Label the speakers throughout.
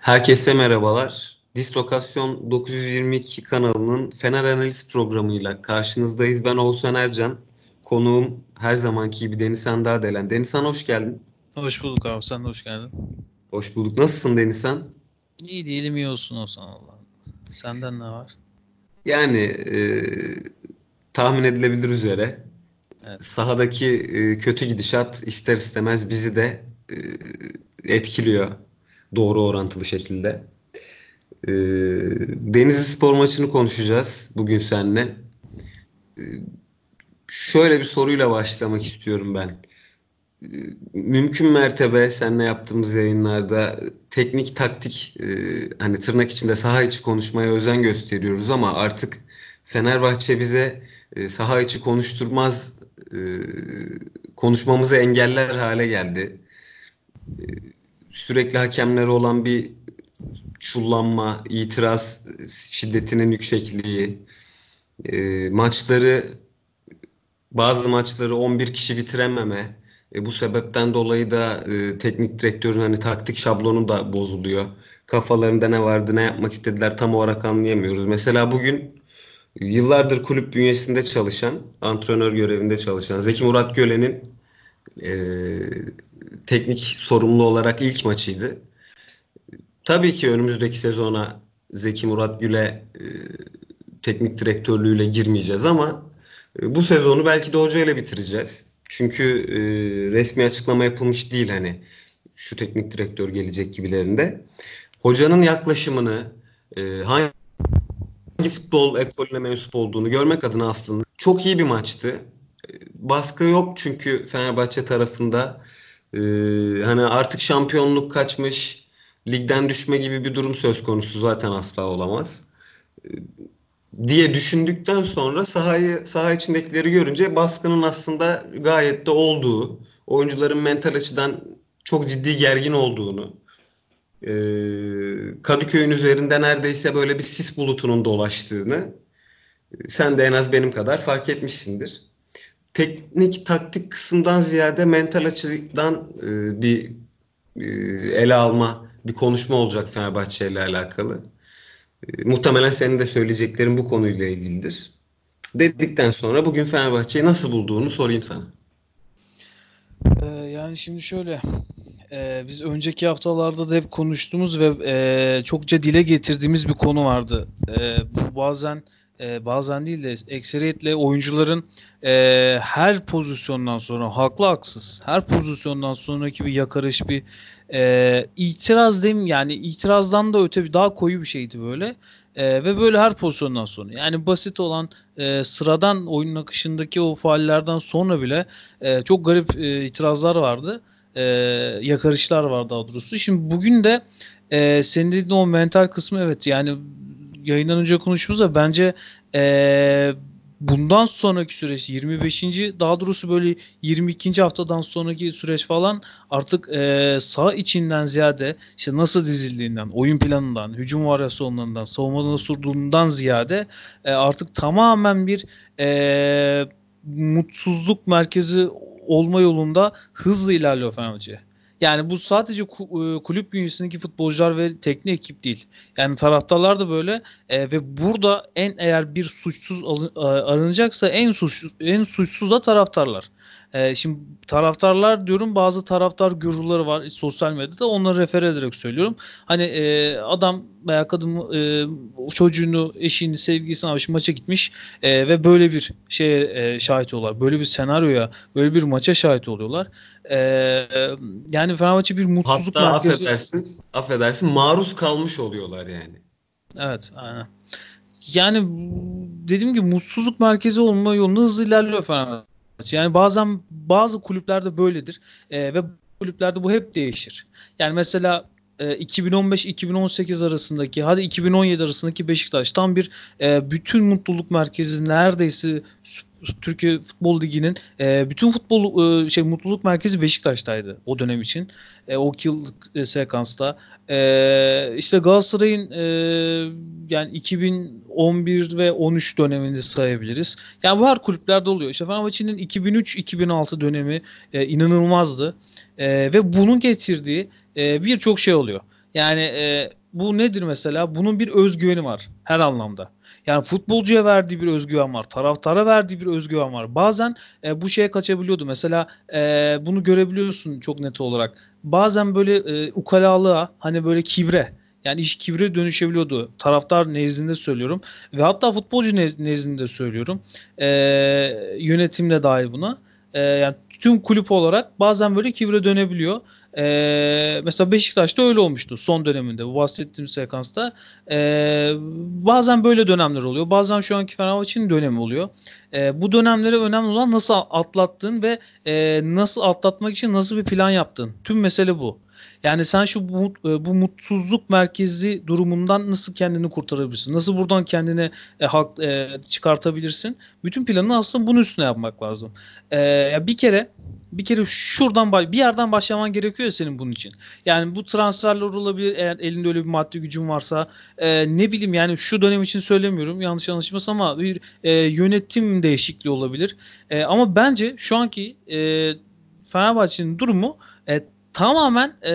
Speaker 1: Herkese merhabalar. Dislokasyon 922 kanalının Fener Analiz programıyla karşınızdayız. Ben Oğuzhan Ercan. Konuğum her zamanki gibi Denizhan Dağdelen. Denizhan hoş geldin.
Speaker 2: Hoş bulduk abi. Sen de hoş geldin.
Speaker 1: Hoş bulduk. Nasılsın Denizhan?
Speaker 2: İyi diyelim iyi olsun olsan Allah. Senden ne var?
Speaker 1: Yani e, tahmin edilebilir üzere evet. sahadaki e, kötü gidişat ister istemez bizi de e, etkiliyor doğru orantılı şekilde. E, Denizli Spor maçını konuşacağız bugün seninle. E, şöyle bir soruyla başlamak istiyorum ben. E, mümkün mertebe seninle yaptığımız yayınlarda teknik taktik e, hani tırnak içinde saha içi konuşmaya özen gösteriyoruz ama artık Fenerbahçe bize e, saha içi konuşturmaz e, konuşmamızı engeller hale geldi. E, sürekli hakemlere olan bir çullanma, itiraz şiddetinin yüksekliği, e, maçları bazı maçları 11 kişi bitirememe, e, bu sebepten dolayı da e, teknik direktörün hani taktik şablonu da bozuluyor. Kafalarında ne vardı, ne yapmak istediler tam olarak anlayamıyoruz. Mesela bugün yıllardır kulüp bünyesinde çalışan, antrenör görevinde çalışan Zeki Murat Gölen'in e, teknik sorumlu olarak ilk maçıydı. Tabii ki önümüzdeki sezona Zeki Murat Gül'e e, teknik direktörlüğüyle girmeyeceğiz ama e, bu sezonu belki de hocayla bitireceğiz. Çünkü e, resmi açıklama yapılmış değil hani şu teknik direktör gelecek gibilerinde. Hocanın yaklaşımını e, hangi futbol ekolüne mensup olduğunu görmek adına aslında çok iyi bir maçtı. Baskı yok çünkü Fenerbahçe tarafında e, hani artık şampiyonluk kaçmış, ligden düşme gibi bir durum söz konusu zaten asla olamaz. E, diye düşündükten sonra sahayı saha içindekileri görünce baskının aslında gayet de olduğu, oyuncuların mental açıdan çok ciddi gergin olduğunu, e, Kadıköy'ün üzerinde neredeyse böyle bir sis bulutunun dolaştığını sen de en az benim kadar fark etmişsindir. Teknik taktik kısımdan ziyade mental açıdan e, bir e, ele alma, bir konuşma olacak Fenerbahçe ile alakalı. E, muhtemelen senin de söyleyeceklerin bu konuyla ilgilidir. Dedikten sonra bugün Fenerbahçe'yi nasıl bulduğunu sorayım sana.
Speaker 2: Ee, yani şimdi şöyle e, biz önceki haftalarda da hep konuştuğumuz ve e, çokça dile getirdiğimiz bir konu vardı. E, bu bazen e, bazen değil de ekseriyetle oyuncuların e, her pozisyondan sonra haklı haksız her pozisyondan sonraki bir yakarış bir e, itiraz değil mi? Yani itirazdan da öte bir daha koyu bir şeydi böyle. E, ve böyle her pozisyondan sonra yani basit olan e, sıradan oyunun akışındaki o faallerden sonra bile e, çok garip e, itirazlar vardı. E, yakarışlar var daha doğrusu. Şimdi bugün de e, senin dediğin o mental kısmı evet yani yayından önce konuştuğumuzda bence e, bundan sonraki süreç 25. daha doğrusu böyle 22. haftadan sonraki süreç falan artık e, sağ içinden ziyade işte nasıl dizildiğinden, oyun planından, hücum varyasyonlarından, savunmada nasıl durduğundan ziyade e, artık tamamen bir e, mutsuzluk merkezi olma yolunda hızlı ilerliyor Fenerbahçe. Yani bu sadece e, kulüp bünyesindeki futbolcular ve teknik ekip değil. Yani taraftarlar da böyle e, ve burada en eğer bir suçsuz aranacaksa en suç en suçsuz da taraftarlar. E, şimdi taraftarlar diyorum bazı taraftar güruhları var sosyal medyada onları refer ederek söylüyorum. Hani e, adam veya kadın e, çocuğunu, eşini, sevgilisini almış maça gitmiş e, ve böyle bir şeye e, şahit oluyorlar. Böyle bir senaryoya, böyle bir maça şahit oluyorlar. E, yani Fenerbahçe bir mutsuzluk
Speaker 1: Hatta merkezi... affedersin, affedersin maruz kalmış oluyorlar yani.
Speaker 2: Evet, aynen. Yani dediğim gibi mutsuzluk merkezi olma yolunda hızlı ilerliyor Fenerbahçe. Yani bazen bazı kulüplerde böyledir e, ve kulüplerde bu hep değişir. Yani mesela 2015-2018 e, arasındaki hadi 2017 arasındaki Beşiktaş tam bir e, bütün mutluluk merkezi neredeyse Türkiye Futbol Ligi'nin e, bütün futbol e, şey mutluluk merkezi Beşiktaş'taydı o dönem için. E, o yıllık e, sekansta. E, işte Galatasaray'ın e, yani 2011 ve 13 dönemini sayabiliriz. Yani bu her kulüplerde oluyor. İşte Fenerbahçe'nin 2003-2006 dönemi e, inanılmazdı. E, ve bunun getirdiği e, birçok şey oluyor. Yani e, bu nedir mesela? Bunun bir özgüveni var her anlamda. Yani futbolcuya verdiği bir özgüven var. Taraftara verdiği bir özgüven var. Bazen e, bu şeye kaçabiliyordu. Mesela e, bunu görebiliyorsun çok net olarak. Bazen böyle e, ukalalığa hani böyle kibre yani iş kibre dönüşebiliyordu. Taraftar nezdinde söylüyorum. Ve hatta futbolcu nezdinde söylüyorum. E, yönetim de dahil buna. E, yani tüm kulüp olarak bazen böyle kibre dönebiliyor. Ee, mesela Beşiktaş'ta öyle olmuştu son döneminde bu bahsettiğim sekansta. Ee, bazen böyle dönemler oluyor. Bazen şu anki Fenerbahçe'nin dönemi oluyor. Ee, bu dönemleri önemli olan nasıl atlattığın ve e, nasıl atlatmak için nasıl bir plan yaptın. Tüm mesele bu. Yani sen şu bu, e, bu mutsuzluk merkezi durumundan nasıl kendini kurtarabilirsin? Nasıl buradan kendini e, hak, e, çıkartabilirsin? Bütün planını aslında bunun üstüne yapmak lazım. E, bir kere bir kere şuradan bir yerden başlaman gerekiyor senin bunun için. Yani bu transferler olabilir eğer elinde öyle bir maddi gücün varsa e, ne bileyim yani şu dönem için söylemiyorum yanlış anlaşılmasın ama bir e, yönetim değişikliği olabilir. E, ama bence şu anki e, Fenerbahçe'nin durumu e, tamamen e,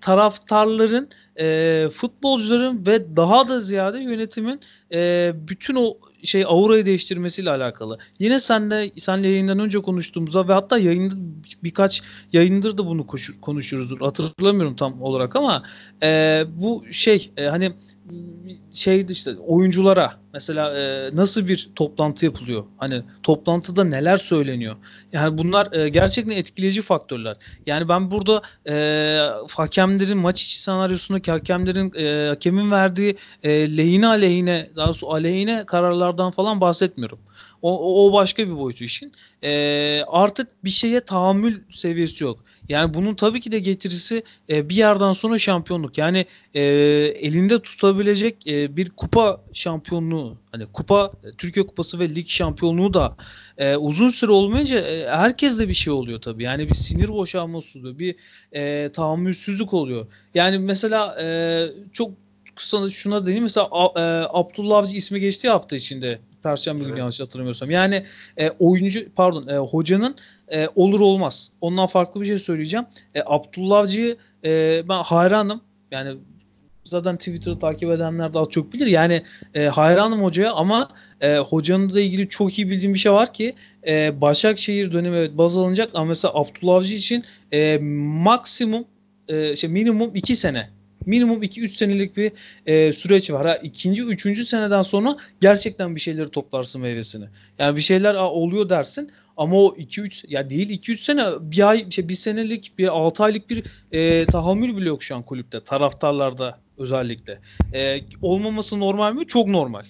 Speaker 2: taraftarların, e, futbolcuların ve daha da ziyade yönetimin e, bütün o şey aurayı değiştirmesiyle alakalı. Yine senle senle yayından önce konuştuğumuzda ve hatta yayında birkaç yayındır da bunu konuşuruz. Hatırlamıyorum tam olarak ama e, bu şey e, hani şey işte oyunculara mesela e, nasıl bir toplantı yapılıyor? Hani toplantıda neler söyleniyor? Yani bunlar e, gerçekten etkileyici faktörler. Yani ben burada e, hakemlerin maç içi senaryosundaki hakemlerin e, hakemin verdiği e, lehine aleyhine daha doğrusu aleyhine kararlardan falan bahsetmiyorum. O, o başka bir boyutu işin. E, artık bir şeye tahammül seviyesi yok. Yani bunun tabii ki de getirisi e, bir yerden sonra şampiyonluk. Yani e, elinde tutabilecek e, bir kupa şampiyonluğu, hani kupa, Türkiye Kupası ve lig şampiyonluğu da e, uzun süre olmayınca e, herkes de bir şey oluyor tabii. Yani bir sinir boşalması oluyor, bir e, tahammülsüzlük oluyor. Yani mesela e, çok kısa şuna deneyim. Mesela e, Abdullah Avcı ismi geçtiği hafta içinde Perşembe evet. günü yanlış hatırlamıyorsam. Yani e, oyuncu pardon e, hocanın e, olur olmaz. Ondan farklı bir şey söyleyeceğim. E, Abdullah Avcı'yı e, ben hayranım. Yani zaten Twitter'ı takip edenler daha çok bilir. Yani e, hayranım hocaya ama e, hocanın da ilgili çok iyi bildiğim bir şey var ki e, Başakşehir dönemi evet baz alınacak ama mesela Abdullah Avcı için e, maksimum e, şey minimum 2 sene minimum 2-3 senelik bir e, süreç var. Ha, ikinci, üçüncü seneden sonra gerçekten bir şeyleri toplarsın meyvesini. Yani bir şeyler a, oluyor dersin ama o 2-3 ya değil 2-3 sene bir ay şey bir senelik bir 6 aylık bir e, tahammül bile yok şu an kulüpte taraftarlarda özellikle. E, olmaması normal mi? Çok normal.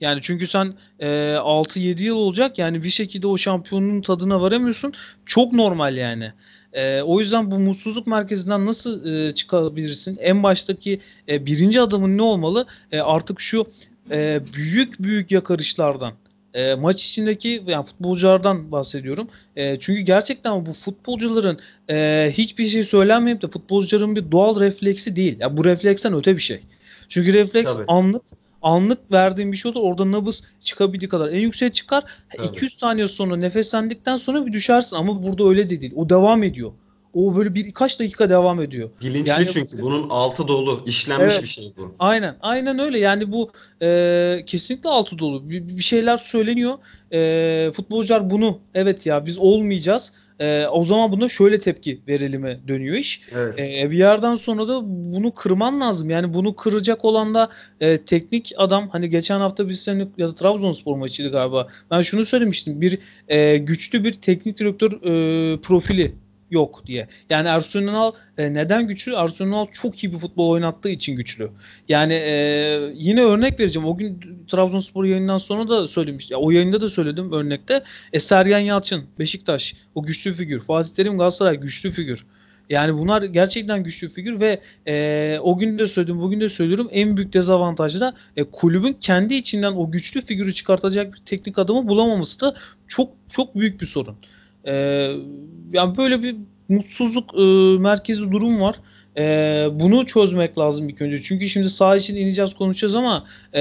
Speaker 2: Yani çünkü sen e, 6-7 yıl olacak yani bir şekilde o şampiyonun tadına varamıyorsun. Çok normal yani. E, o yüzden bu mutsuzluk merkezinden nasıl e, çıkabilirsin? En baştaki e, birinci adımın ne olmalı? E, artık şu e, büyük büyük yakarışlardan e, maç içindeki yani futbolculardan bahsediyorum. E, çünkü gerçekten bu futbolcuların e, hiçbir şey söylenmeyip de futbolcuların bir doğal refleksi değil. Ya bu refleksten öte bir şey. Çünkü refleks Tabii. anlık anlık verdiğin bir şey olur. Orada nabız çıkabildiği kadar en yükseğe çıkar. Tabii. 200 saniye sonra nefeslendikten sonra bir düşersin ama burada öyle de değil. O devam ediyor. O böyle birkaç dakika devam ediyor.
Speaker 1: Bilinçli yani, çünkü bunun altı dolu, işlenmiş evet, bir şey bu.
Speaker 2: Aynen, aynen öyle. Yani bu e, kesinlikle altı dolu. Bir, bir şeyler söyleniyor. E, futbolcular bunu evet ya biz olmayacağız. E, o zaman buna şöyle tepki verilime dönüyor iş. Evet. E, bir yerden sonra da bunu kırman lazım. Yani bunu kıracak olan da e, teknik adam. Hani geçen hafta biz senin ya da Trabzonspor maçıydı galiba. Ben şunu söylemiştim. Bir e, güçlü bir teknik direktör e, profili yok diye. Yani Ersun Yanal e, neden güçlü? Ersun Yanal çok iyi bir futbol oynattığı için güçlü. Yani e, yine örnek vereceğim. O gün Trabzonspor yayından sonra da söylemiştim. O yayında da söyledim örnekte. E, Sergen Yalçın, Beşiktaş o güçlü figür. Fatih Terim Galatasaray güçlü figür. Yani bunlar gerçekten güçlü figür ve e, o gün de söyledim, bugün de söylüyorum. En büyük dezavantajı da e, kulübün kendi içinden o güçlü figürü çıkartacak bir teknik adamı bulamaması da çok çok büyük bir sorun. E, yani böyle bir mutsuzluk e, merkezi durum var. E, bunu çözmek lazım ilk önce. Çünkü şimdi sağ için ineceğiz konuşacağız ama e,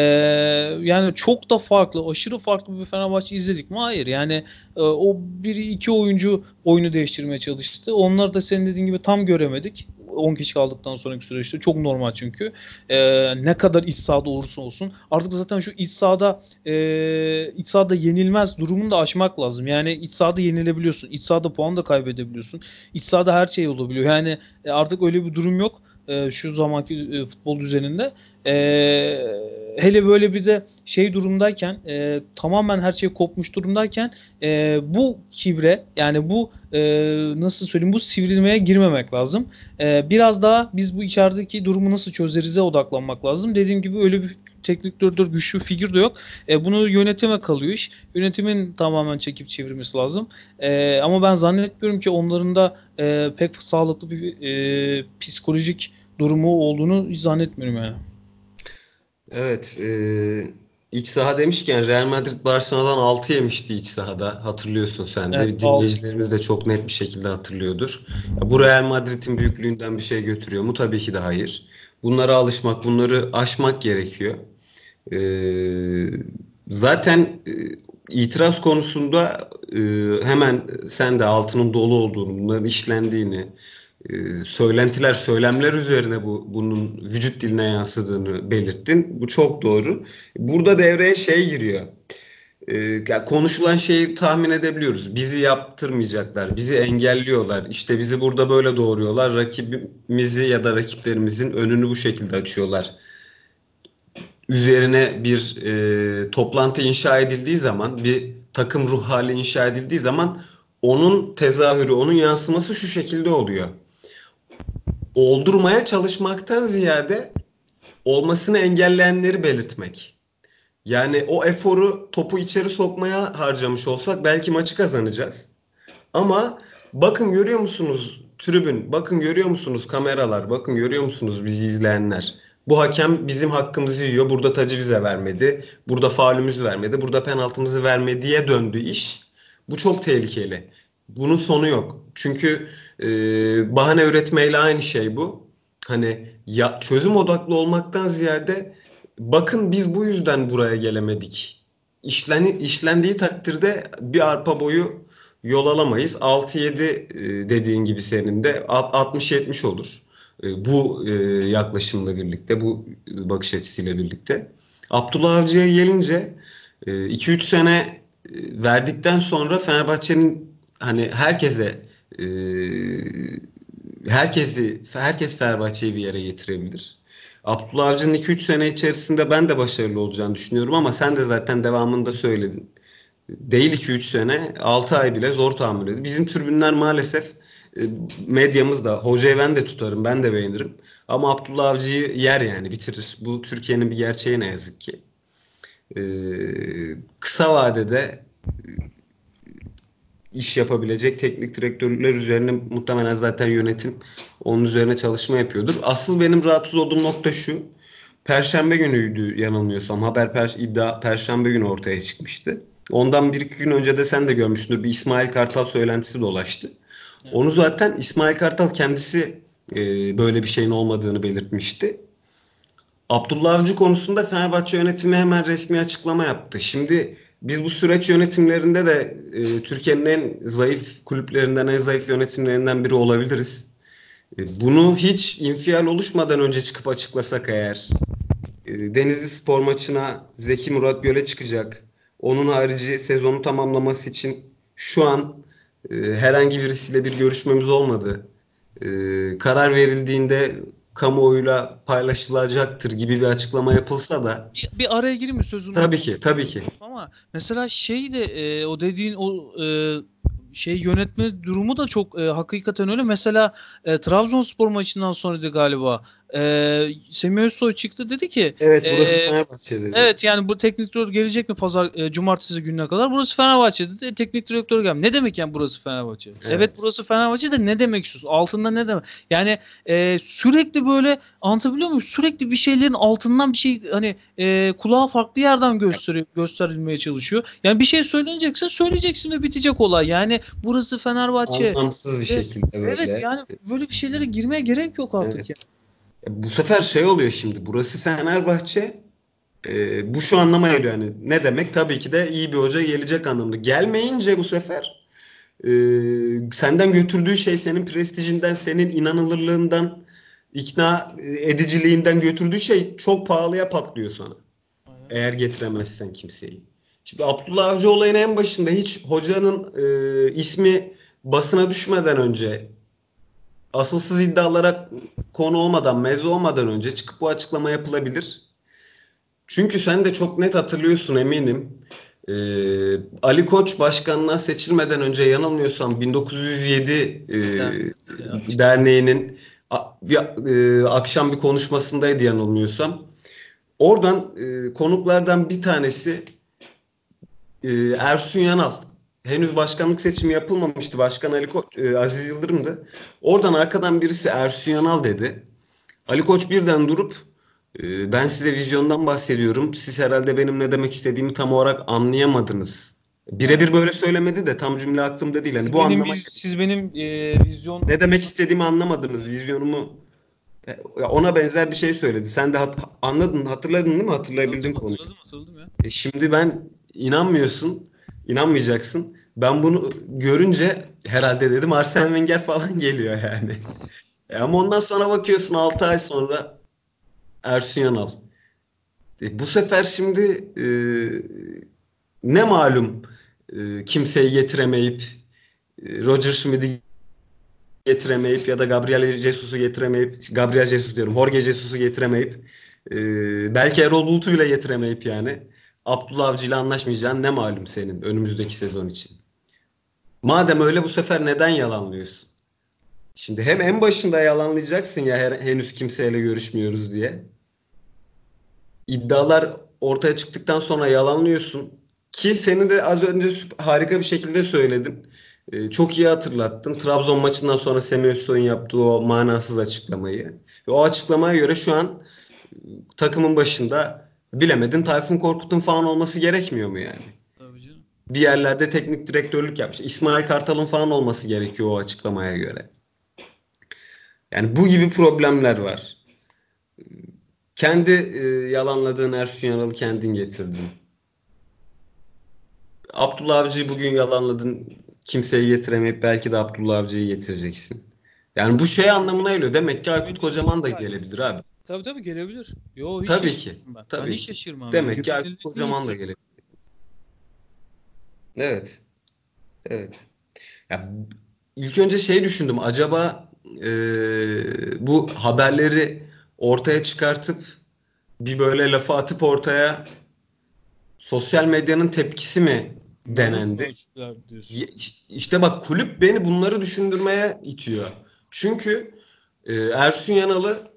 Speaker 2: yani çok da farklı, aşırı farklı bir Fenerbahçe izledik mi? Hayır. Yani e, o bir iki oyuncu oyunu değiştirmeye çalıştı. Onları da senin dediğin gibi tam göremedik. 10 kişi kaldıktan sonraki süreçte çok normal çünkü. E, ne kadar iç sahada olursa olsun. Artık zaten şu iç sahada e, iç sahada yenilmez durumunu da aşmak lazım. Yani iç sahada yenilebiliyorsun. İç sahada puan da kaybedebiliyorsun. İç sahada her şey olabiliyor. Yani e, artık öyle bir durum yok e, şu zamanki e, futbol düzeninde. E, hele böyle bir de şey durumdayken e, tamamen her şey kopmuş durumdayken e, bu kibre yani bu e, nasıl söyleyeyim bu sivrilmeye girmemek lazım. E, biraz daha biz bu içerideki durumu nasıl çözerize odaklanmak lazım. Dediğim gibi öyle bir teknik direktör güçlü figür de yok. E, bunu yönetime kalıyor iş. Yönetimin tamamen çekip çevirmesi lazım. E, ama ben zannetmiyorum ki onların da e, pek sağlıklı bir e, psikolojik durumu olduğunu zannetmiyorum yani.
Speaker 1: Evet. E, iç saha demişken Real Madrid Barcelona'dan 6 yemişti iç sahada. Hatırlıyorsun sen de.
Speaker 2: Evet,
Speaker 1: Dinleyicilerimiz de çok net bir şekilde hatırlıyordur. Bu Real Madrid'in büyüklüğünden bir şey götürüyor mu? Tabii ki de hayır. Bunlara alışmak, bunları aşmak gerekiyor. E, zaten e, itiraz konusunda e, hemen sen de altının dolu olduğunu, bunların işlendiğini, e, söylentiler, söylemler üzerine bu bunun vücut diline yansıdığını belirttin. Bu çok doğru. Burada devreye şey giriyor. E, konuşulan şeyi tahmin edebiliyoruz. Bizi yaptırmayacaklar, bizi engelliyorlar. İşte bizi burada böyle doğuruyorlar. Rakibimizi ya da rakiplerimizin önünü bu şekilde açıyorlar. Üzerine bir e, toplantı inşa edildiği zaman, bir takım ruh hali inşa edildiği zaman onun tezahürü, onun yansıması şu şekilde oluyor oldurmaya çalışmaktan ziyade olmasını engelleyenleri belirtmek. Yani o eforu topu içeri sokmaya harcamış olsak belki maçı kazanacağız. Ama bakın görüyor musunuz tribün, bakın görüyor musunuz kameralar, bakın görüyor musunuz bizi izleyenler. Bu hakem bizim hakkımızı yiyor. Burada tacı bize vermedi. Burada faulümüzü vermedi. Burada penaltımızı vermediye döndü iş. Bu çok tehlikeli. Bunun sonu yok. Çünkü e, bahane üretmeyle aynı şey bu. Hani ya çözüm odaklı olmaktan ziyade bakın biz bu yüzden buraya gelemedik. İşleni, işlendiği takdirde bir arpa boyu yol alamayız. 6-7 e, dediğin gibi senin de 60-70 olur. E, bu e, yaklaşımla birlikte, bu bakış açısıyla birlikte. Abdullah Avcı'ya gelince 2-3 sene verdikten sonra Fenerbahçe'nin hani herkese herkesi herkes Fenerbahçe'yi bir yere getirebilir. Abdullah Avcı'nın 2-3 sene içerisinde ben de başarılı olacağını düşünüyorum ama sen de zaten devamında söyledin. Değil 2-3 sene 6 ay bile zor tahammül ediyor. Bizim tribünler maalesef e, medyamız da hocayı ben de tutarım ben de beğenirim. Ama Abdullah Avcı'yı yer yani bitirir. Bu Türkiye'nin bir gerçeği ne yazık ki. Ee, kısa vadede iş yapabilecek teknik direktörler üzerine muhtemelen zaten yönetim onun üzerine çalışma yapıyordur. Asıl benim rahatsız olduğum nokta şu. Perşembe günüydü yanılmıyorsam. Haber per iddia Perşembe günü ortaya çıkmıştı. Ondan bir iki gün önce de sen de görmüşsündür. Bir İsmail Kartal söylentisi dolaştı. Evet. Onu zaten İsmail Kartal kendisi e, böyle bir şeyin olmadığını belirtmişti. Abdullah Avcı konusunda Fenerbahçe yönetimi hemen resmi açıklama yaptı. Şimdi biz bu süreç yönetimlerinde de e, Türkiye'nin en zayıf kulüplerinden, en zayıf yönetimlerinden biri olabiliriz. E, bunu hiç infial oluşmadan önce çıkıp açıklasak eğer, e, Denizli Spor maçına Zeki Murat Göle çıkacak. Onun harici sezonu tamamlaması için şu an e, herhangi birisiyle bir görüşmemiz olmadı. E, karar verildiğinde kamuoyuyla paylaşılacaktır gibi bir açıklama yapılsa da
Speaker 2: Bir, bir araya gireyim mi sözünü?
Speaker 1: tabii ki tabii ki.
Speaker 2: Ama mesela şey de e, o dediğin o e, şey yönetme durumu da çok e, hakikaten öyle. Mesela e, Trabzonspor maçından sonra da galiba e, Semih Özsoy çıktı dedi ki
Speaker 1: Evet burası e, Fenerbahçe dedi.
Speaker 2: Evet yani bu teknik direktör gelecek mi pazar e, cumartesi gününe kadar? Burası Fenerbahçe dedi. E, teknik direktör gel. Ne demek yani burası Fenerbahçe? Evet, evet burası Fenerbahçe de ne demek istiyorsun? Altında ne demek? Yani e, sürekli böyle anlatabiliyor muyum? Sürekli bir şeylerin altından bir şey hani e, kulağa farklı yerden gösteri gösterilmeye çalışıyor. Yani bir şey söylenecekse söyleyeceksin ve bitecek olay. Yani burası Fenerbahçe.
Speaker 1: Anlamsız bir şekilde böyle.
Speaker 2: Evet yani böyle bir şeylere girmeye gerek yok artık evet. yani.
Speaker 1: Bu sefer şey oluyor şimdi. Burası Fenerbahçe. E, bu şu anlama geliyor yani. Ne demek? Tabii ki de iyi bir hoca gelecek anlamında. Gelmeyince bu sefer e, senden götürdüğü şey senin prestijinden, senin inanılırlığından, ikna ediciliğinden götürdüğü şey çok pahalıya patlıyor sana. Aynen. Eğer getiremezsen kimseyi. Şimdi Abdullah Avcı olayın en başında hiç hocanın e, ismi basına düşmeden önce asılsız iddialara konu olmadan, meze olmadan önce çıkıp bu açıklama yapılabilir. Çünkü sen de çok net hatırlıyorsun eminim. Ee, Ali Koç başkanlığa seçilmeden önce yanılmıyorsam 1907 e, derneğinin a, bir, e, akşam bir konuşmasındaydı yanılmıyorsam. Oradan e, konuklardan bir tanesi e, Ersun Yanal henüz başkanlık seçimi yapılmamıştı. Başkan Ali Koç, e, Aziz Yıldırım'dı. Oradan arkadan birisi Ersun Yanal dedi. Ali Koç birden durup e, ben size vizyondan bahsediyorum. Siz herhalde benim ne demek istediğimi tam olarak anlayamadınız. Birebir böyle söylemedi de tam cümle aklımda değil. Yani bu
Speaker 2: benim,
Speaker 1: anlama
Speaker 2: siz benim e, vizyon
Speaker 1: ne demek istediğimi anlamadınız. Vizyonumu ona benzer bir şey söyledi. Sen de hat anladın, hatırladın değil mi? Hatırlayabildin konuyu. Hatırladım, hatırladım ya. E şimdi ben inanmıyorsun. İnanmayacaksın. Ben bunu görünce herhalde dedim Arsene Wenger falan geliyor yani. E ama ondan sonra bakıyorsun 6 ay sonra Ersun Yanal. E bu sefer şimdi e, ne malum e, kimseyi getiremeyip e, Roger Schmidt'i getiremeyip ya da Gabriel Jesus'u getiremeyip Gabriel Jesus diyorum Jorge Jesus'u getiremeyip e, belki Erol Bulut'u bile getiremeyip yani Abdullah Avcı ile anlaşmayacağın ne malum senin önümüzdeki sezon için. Madem öyle bu sefer neden yalanlıyorsun? Şimdi hem en başında yalanlayacaksın ya her, henüz kimseyle görüşmüyoruz diye. İddialar ortaya çıktıktan sonra yalanlıyorsun. Ki seni de az önce harika bir şekilde söyledin. Ee, çok iyi hatırlattın. Trabzon maçından sonra Semih Özsoy'un yaptığı o manasız açıklamayı. O açıklamaya göre şu an takımın başında bilemedin Tayfun Korkut'un falan olması gerekmiyor mu yani? Tabii canım. Bir yerlerde teknik direktörlük yapmış. İsmail Kartal'ın falan olması gerekiyor o açıklamaya göre. Yani bu gibi problemler var. Kendi e, yalanladığın Ersun Yanal'ı kendin getirdin. Abdullah Avcı'yı bugün yalanladın. Kimseyi getiremeyip belki de Abdullah Avcı'yı getireceksin. Yani bu şey anlamına geliyor. Demek ki Aykut Kocaman da gelebilir abi.
Speaker 2: Tabii tabii gelebilir. Yo, hiç
Speaker 1: tabii ki.
Speaker 2: Ben.
Speaker 1: Tabii
Speaker 2: ben
Speaker 1: hiç
Speaker 2: şaşırmam.
Speaker 1: Demek ki Aykut Kocaman da gelebilir. Evet. Evet. Ya ilk önce şey düşündüm. Acaba e, bu haberleri ortaya çıkartıp bir böyle lafı atıp ortaya sosyal medyanın tepkisi mi denendi? İşte bak kulüp beni bunları düşündürmeye itiyor. Çünkü e, Ersun Yanal'ı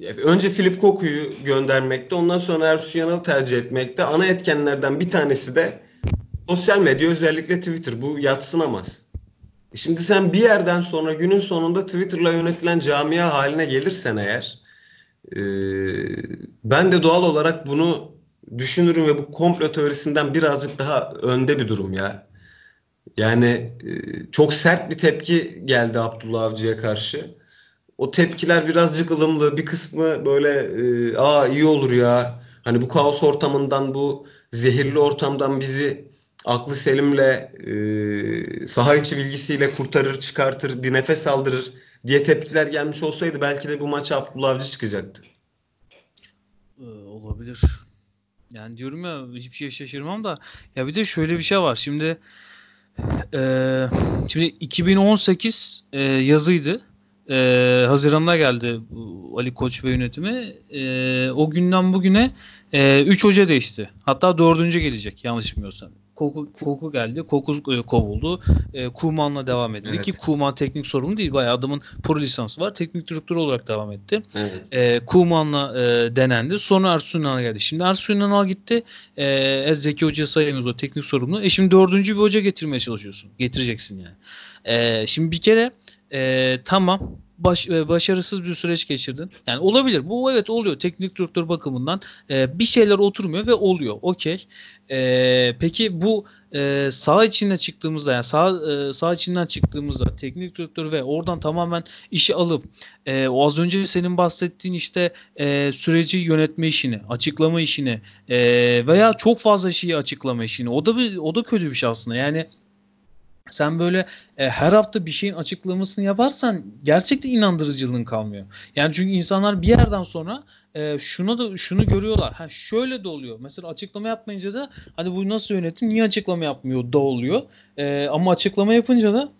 Speaker 1: önce Filip Koku'yu göndermekte ondan sonra Ersun Yanal'ı tercih etmekte ana etkenlerden bir tanesi de sosyal medya özellikle Twitter bu yatsınamaz. E şimdi sen bir yerden sonra günün sonunda Twitter'la yönetilen camia haline gelirsen eğer e, ben de doğal olarak bunu düşünürüm ve bu komplo teorisinden birazcık daha önde bir durum ya. Yani e, çok sert bir tepki geldi Abdullah Avcı'ya karşı. O tepkiler birazcık ılımlı, bir kısmı böyle e, aa iyi olur ya. Hani bu kaos ortamından, bu zehirli ortamdan bizi aklı selimle e, saha içi bilgisiyle kurtarır, çıkartır, bir nefes aldırır diye tepkiler gelmiş olsaydı belki de bu maç Abdullah Avcı çıkacaktı.
Speaker 2: Ee, olabilir. Yani diyorum ya hiçbir şey şaşırmam da ya bir de şöyle bir şey var. Şimdi e, şimdi 2018 e, yazıydı. E, Haziran'da geldi Ali Koç ve yönetimi. E, o günden bugüne 3 e, hoca değişti. Hatta dördüncü gelecek yanlış bilmiyorsam. Koku, Koku geldi. Koku e, kovuldu. E, Kuman'la devam etti. Evet. Ki Kuman teknik sorumlu değil. Bayağı adamın pro lisansı var. Teknik direktör olarak devam etti. Evet. E, Kuman'la e, denendi. Sonra Ersun Yanal geldi. Şimdi Ersun Yanal gitti. E, Zeki Hoca'ya sayamıyoruz o teknik sorumlu. E şimdi dördüncü bir hoca getirmeye çalışıyorsun. Getireceksin yani. E, şimdi bir kere e, tamam baş, e, başarısız bir süreç geçirdin. Yani olabilir. Bu evet oluyor. Teknik direktör bakımından e, bir şeyler oturmuyor ve oluyor. Okey. E, peki bu e, sağ içine çıktığımızda yani sağ e, sağ içinden çıktığımızda teknik direktör ve oradan tamamen işi alıp e, o az önce senin bahsettiğin işte e, süreci yönetme işini, açıklama işini e, veya çok fazla şeyi açıklama işini. O da bir o da kötü bir şey aslında. Yani sen böyle e, her hafta bir şeyin açıklamasını yaparsan gerçekten inandırıcılığın kalmıyor. Yani çünkü insanlar bir yerden sonra e, şuna da şunu görüyorlar. Ha şöyle de oluyor. Mesela açıklama yapmayınca da hani bu nasıl yönetim niye açıklama yapmıyor da oluyor. E, ama açıklama yapınca da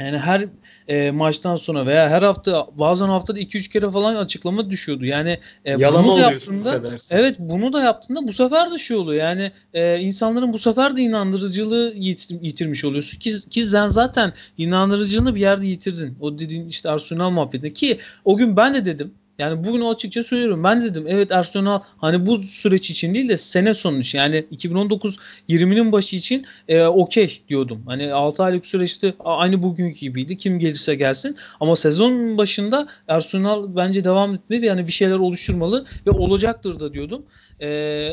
Speaker 2: yani her e, maçtan sonra veya her hafta bazen haftada 2-3 kere falan açıklama düşüyordu. Yani e, bunu da yaptığında
Speaker 1: affedersin.
Speaker 2: evet bunu da yaptığında bu sefer de şey oluyor. Yani e, insanların bu sefer de inandırıcılığı yitir- yitirmiş oluyorsun ki, ki sen zaten inandırıcılığını bir yerde yitirdin. O dediğin işte Arsenal muhabbetinde ki o gün ben de dedim yani bugün açıkça söylüyorum. Ben dedim evet Arsenal hani bu süreç için değil de sene sonu için yani 2019-20'nin başı için e, okey diyordum. Hani 6 aylık süreçte aynı bugünkü gibiydi. Kim gelirse gelsin. Ama sezon başında Arsenal bence devam etmeli yani bir şeyler oluşturmalı ve olacaktır da diyordum. E,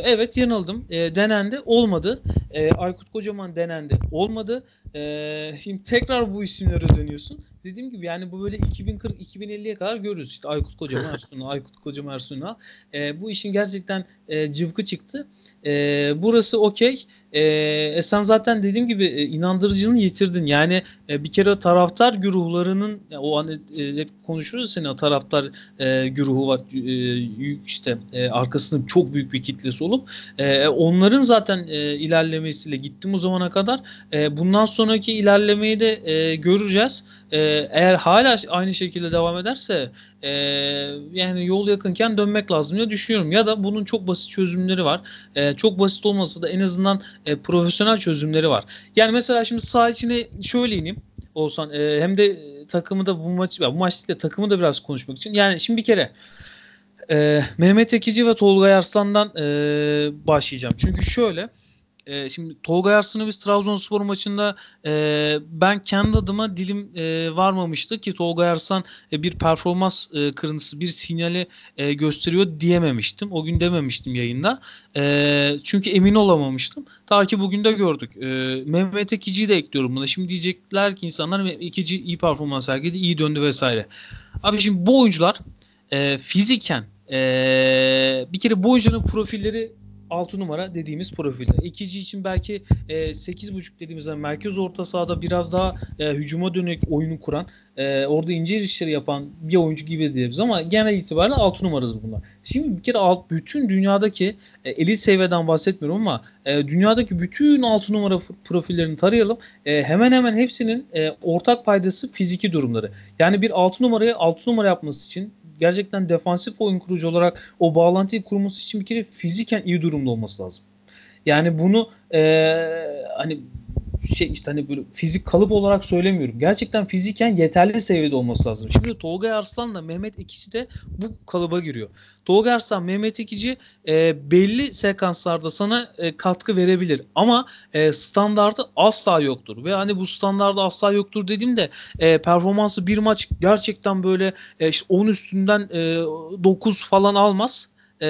Speaker 2: evet yanıldım. E, denendi. Olmadı. E, Aykut Kocaman denendi. Olmadı. E, şimdi tekrar bu isimlere dönüyorsun. Dediğim gibi yani bu böyle 2040-2050'ye kadar görürüz. İşte Aykut Kocaman Ersunal, Aykut Kocaman Ersunal. E, bu işin gerçekten e, cıvkı çıktı. E, burası okey. E, sen zaten dediğim gibi e, inandırıcılığını yitirdin. Yani e, bir kere taraftar güruhlarının o hani e, hep konuşuruz seni taraftar e, güruhu var e, işte e, arkasında çok büyük bir kitlesi olup e, onların zaten e, ilerlemesiyle gittim o zamana kadar e, bundan sonraki ilerlemeyi de e, göreceğiz. E, eğer hala aynı şekilde devam ederse e, yani yol yakınken dönmek lazım diye düşünüyorum. Ya da bunun çok basit çözümleri var. E, çok basit olmasa da en azından e, profesyonel çözümleri var. Yani mesela şimdi sağ içine şöyle ineyim olsan e, hem de takımı da bu maç bu maç değil de takımı da biraz konuşmak için. Yani şimdi bir kere e, Mehmet Ekici ve Tolga Arslan'dan e, başlayacağım. Çünkü şöyle e, şimdi Tolga Arslan'ı biz Trabzonspor maçında e, ben kendi adıma dilim e, varmamıştı ki Tolga Arslan e, bir performans e, kırıntısı, bir sinyali e, gösteriyor diyememiştim. O gün dememiştim yayında. E, çünkü emin olamamıştım. Ta ki bugün de gördük. E, Mehmet Ekici'yi de ekliyorum buna. Şimdi diyecekler ki insanlar Ekici iyi performans sergiledi, iyi döndü vesaire. Abi şimdi bu oyuncular e, fiziken e, bir kere bu oyuncuların profilleri 6 numara dediğimiz profilde. İkinci için belki e, 8.5 dediğimiz yani merkez orta sahada biraz daha e, hücuma dönük oyunu kuran, e, orada ince işleri yapan bir oyuncu gibi diyebiliriz ama genel itibariyle 6 numaradır bunlar. Şimdi bir kere alt bütün dünyadaki e, elit seviyeden bahsetmiyorum ama e, dünyadaki bütün 6 numara profillerini tarayalım. E, hemen hemen hepsinin e, ortak paydası fiziki durumları. Yani bir 6 numaraya 6 numara yapması için gerçekten defansif oyun kurucu olarak o bağlantıyı kurması için bir kere fiziken iyi durumda olması lazım. Yani bunu e, hani şey işte hani böyle fizik kalıp olarak söylemiyorum. Gerçekten fiziken yeterli seviyede olması lazım. Şimdi Tolga Arslan'la Mehmet Ekici de bu kalıba giriyor. Tolga Arslan, Mehmet Ekici e, belli sekanslarda sana e, katkı verebilir ama e, standardı asla yoktur. Ve hani bu standardı asla yoktur dediğimde e, performansı bir maç gerçekten böyle e, işte 10 üstünden e, 9 falan almaz. E,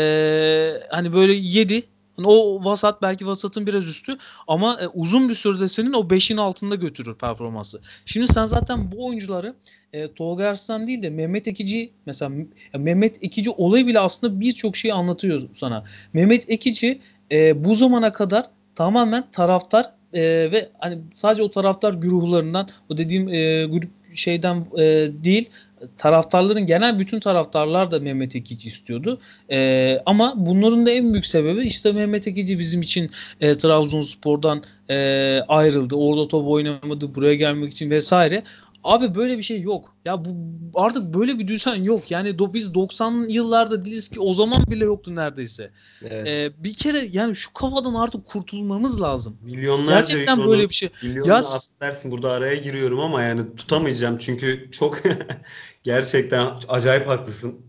Speaker 2: hani böyle 7 Hani o vasat belki vasatın biraz üstü ama e, uzun bir sürede senin o 5'in altında götürür performansı. Şimdi sen zaten bu oyuncuları e, Tolga Arslan değil de Mehmet Ekici mesela Mehmet Ekici olayı bile aslında birçok şeyi anlatıyor sana. Mehmet Ekici e, bu zamana kadar tamamen taraftar e, ve hani sadece o taraftar güruhlarından o dediğim e, grup şeyden e, değil taraftarların genel bütün taraftarlar da Mehmet Ekici istiyordu. E, ama bunların da en büyük sebebi işte Mehmet Ekici bizim için e, Trabzonspor'dan e, ayrıldı. Orada top oynamadı buraya gelmek için vesaire. Abi böyle bir şey yok. Ya bu artık böyle bir düzen yok. Yani do, biz 90 yıllarda değiliz ki o zaman bile yoktu neredeyse.
Speaker 1: Evet.
Speaker 2: Ee, bir kere yani şu kafadan artık kurtulmamız lazım.
Speaker 1: Milyonlarca
Speaker 2: Gerçekten
Speaker 1: euronu,
Speaker 2: böyle bir şey. Ya
Speaker 1: affedersin burada araya giriyorum ama yani tutamayacağım çünkü çok gerçekten acayip haklısın.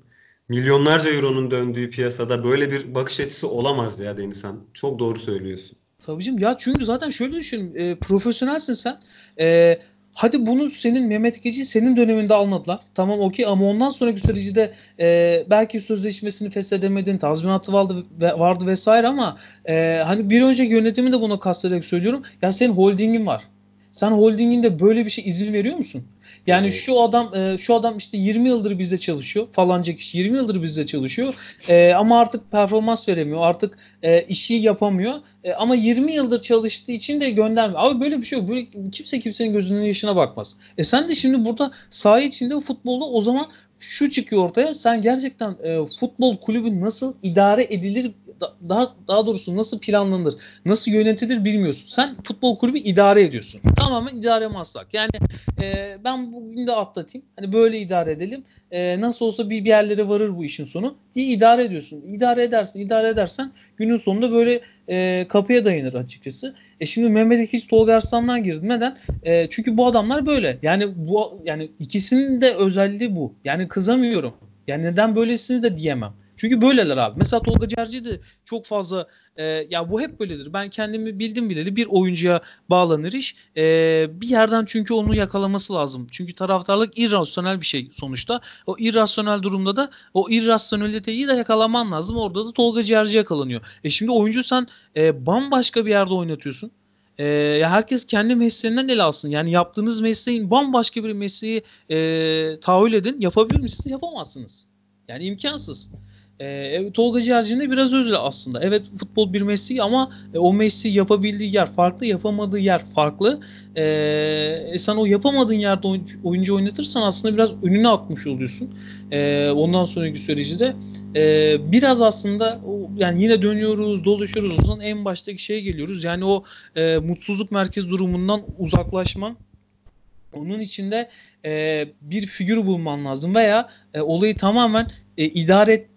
Speaker 1: Milyonlarca euronun döndüğü piyasada böyle bir bakış açısı olamaz ya Denizhan. Çok doğru söylüyorsun.
Speaker 2: Tabii canım. Ya çünkü zaten şöyle düşün. E, profesyonelsin sen. E, hadi bunu senin Mehmet Geci senin döneminde almadılar. Tamam okey ama ondan sonraki süreci de e, belki sözleşmesini feshedemedin, tazminatı vardı, vardı vesaire ama e, hani bir önceki yönetimi de buna kastederek söylüyorum. Ya senin holdingin var. Sen holdinginde böyle bir şey izin veriyor musun? Yani
Speaker 1: Evet.
Speaker 2: şu adam e, şu adam işte 20 yıldır bizde çalışıyor. Falanca kişi 20 yıldır bizde çalışıyor. E, ama artık performans veremiyor. Artık e, işi yapamıyor. E, ama 20 yıldır çalıştığı için de göndermiyor. Abi böyle bir şey yok. Böyle kimse kimsenin gözünün yaşına bakmaz. E sen de şimdi burada saha içinde futbolda o zaman şu çıkıyor ortaya. Sen gerçekten e, futbol kulübü nasıl idare edilir daha daha doğrusu nasıl planlanır, nasıl yönetilir bilmiyorsun. Sen futbol kulübü idare ediyorsun. Tamamen idare maslak. Yani e, ben bugün de atlatayım. Hani böyle idare edelim. E, nasıl olsa bir, bir yerlere varır bu işin sonu diye idare ediyorsun. İdare edersin, idare edersen günün sonunda böyle e, kapıya dayanır açıkçası. E şimdi Mehmet hiç Tolga Arslan'dan girdi. Neden? E, çünkü bu adamlar böyle. Yani bu yani ikisinin de özelliği bu. Yani kızamıyorum. Yani neden böylesiniz de diyemem. Çünkü böyleler abi. Mesela Tolga Cerci de çok fazla e, ya bu hep böyledir. Ben kendimi bildim bileli bir oyuncuya bağlanır iş. E, bir yerden çünkü onu yakalaması lazım. Çünkü taraftarlık irrasyonel bir şey sonuçta. O irrasyonel durumda da o irrasyoneliteyi de yakalaman lazım. Orada da Tolga Cerci yakalanıyor. E şimdi oyuncu sen e, bambaşka bir yerde oynatıyorsun. E, ya herkes kendi mesleğinden ele alsın. Yani yaptığınız mesleğin bambaşka bir mesleği e, tahayyül edin. Yapabilir misiniz? Yapamazsınız. Yani imkansız. E, Tolga Ciğerci'nin biraz öyle aslında. Evet futbol bir mesleği ama e, o mesleği yapabildiği yer farklı, yapamadığı yer farklı. E, e, sen o yapamadığın yerde oyuncu, oynatırsan aslında biraz önüne atmış oluyorsun. E, ondan sonraki süreci de e, biraz aslında yani yine dönüyoruz, dolaşıyoruz. O zaman en baştaki şeye geliyoruz. Yani o e, mutsuzluk merkez durumundan uzaklaşman onun içinde e, bir figür bulman lazım veya e, olayı tamamen e, idare et,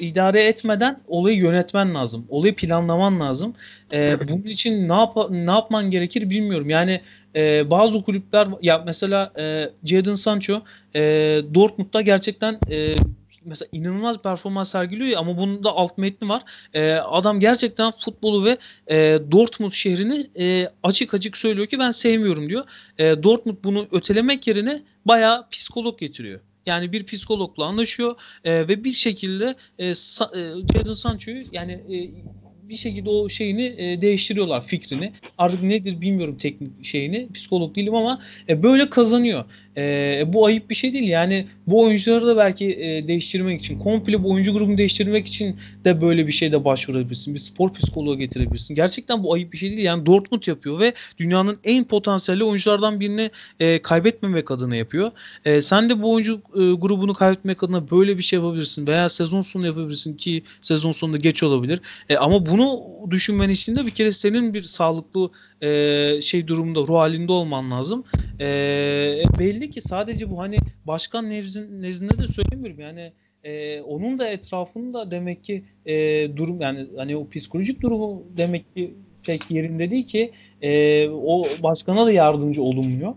Speaker 2: idare etmeden olayı yönetmen lazım. Olayı planlaman lazım. E, bunun için ne yap ne yapman gerekir bilmiyorum. Yani e, bazı kulüpler ya mesela e, Jadon Sancho e, Dortmund'da gerçekten e, mesela inanılmaz performans sergiliyor ama bunun da alt metni var. E, adam gerçekten futbolu ve e, Dortmund şehrini e, açık açık söylüyor ki ben sevmiyorum diyor. E, Dortmund bunu ötelemek yerine bayağı psikolog getiriyor. Yani bir psikologla anlaşıyor e, ve bir şekilde e, Sa- e, Jadon Sancho'yu yani e, bir şekilde o şeyini e, değiştiriyorlar fikrini. Artık nedir bilmiyorum teknik şeyini. Psikolog değilim ama e, böyle kazanıyor. E, bu ayıp bir şey değil. Yani bu oyuncuları da belki e, değiştirmek için, komple bu oyuncu grubunu değiştirmek için de böyle bir şeyde başvurabilirsin. Bir spor psikoloğu getirebilirsin. Gerçekten bu ayıp bir şey değil. Yani Dortmund yapıyor ve dünyanın en potansiyelli oyunculardan birini e, kaybetmemek adına yapıyor. E, sen de bu oyuncu e, grubunu kaybetmek adına böyle bir şey yapabilirsin veya sezon sonu yapabilirsin ki sezon sonunda geç olabilir. E, ama bunu düşünmen için de bir kere senin bir sağlıklı e, şey durumda, ruh halinde olman lazım. E, belli ki sadece bu hani başkan nezdin, nezdinde de söylemiyorum yani e, onun da etrafında demek ki e, durum yani hani o psikolojik durumu demek ki pek yerinde değil ki e, o başkana da yardımcı olunmuyor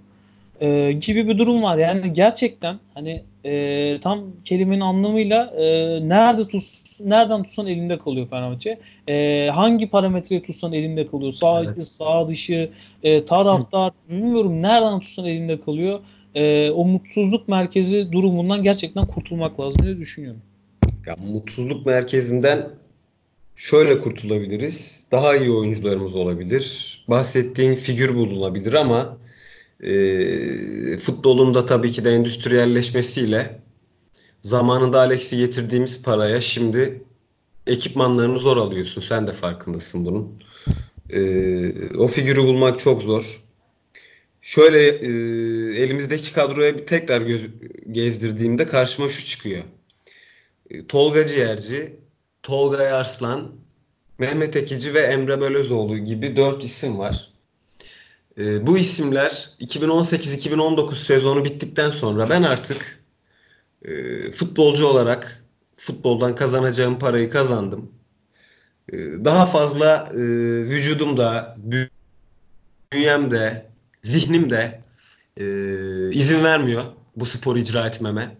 Speaker 2: e, gibi bir durum var. Yani gerçekten hani e, tam kelimenin anlamıyla e, nerede tut nereden tutsan elinde kalıyor Fenerbahçe. E, hangi parametreyi tutsan elinde kalıyor. Sağ içi,
Speaker 1: Evet.
Speaker 2: sağ dışı, e, taraftar bilmiyorum nereden tutsan elinde kalıyor. E, o mutsuzluk merkezi durumundan gerçekten kurtulmak lazım diye düşünüyorum.
Speaker 1: Ya mutsuzluk merkezinden şöyle kurtulabiliriz. Daha iyi oyuncularımız olabilir. Bahsettiğin figür bulunabilir ama e, futbolun da tabii ki de endüstriyelleşmesiyle zamanında Alex'i getirdiğimiz paraya şimdi ekipmanlarını zor alıyorsun. Sen de farkındasın bunun. E, o figürü bulmak çok zor. Şöyle e, elimizdeki kadroya bir tekrar göz, gezdirdiğimde karşıma şu çıkıyor. E, Tolga Ciğerci, Tolga Arslan, Mehmet Ekici ve Emre Belözoğlu gibi dört isim var. E, bu isimler 2018-2019 sezonu bittikten sonra ben artık e, futbolcu olarak futboldan kazanacağım parayı kazandım. E, daha fazla e, vücudumda, bünyemde, zihnimde e, izin vermiyor bu sporu icra etmeme.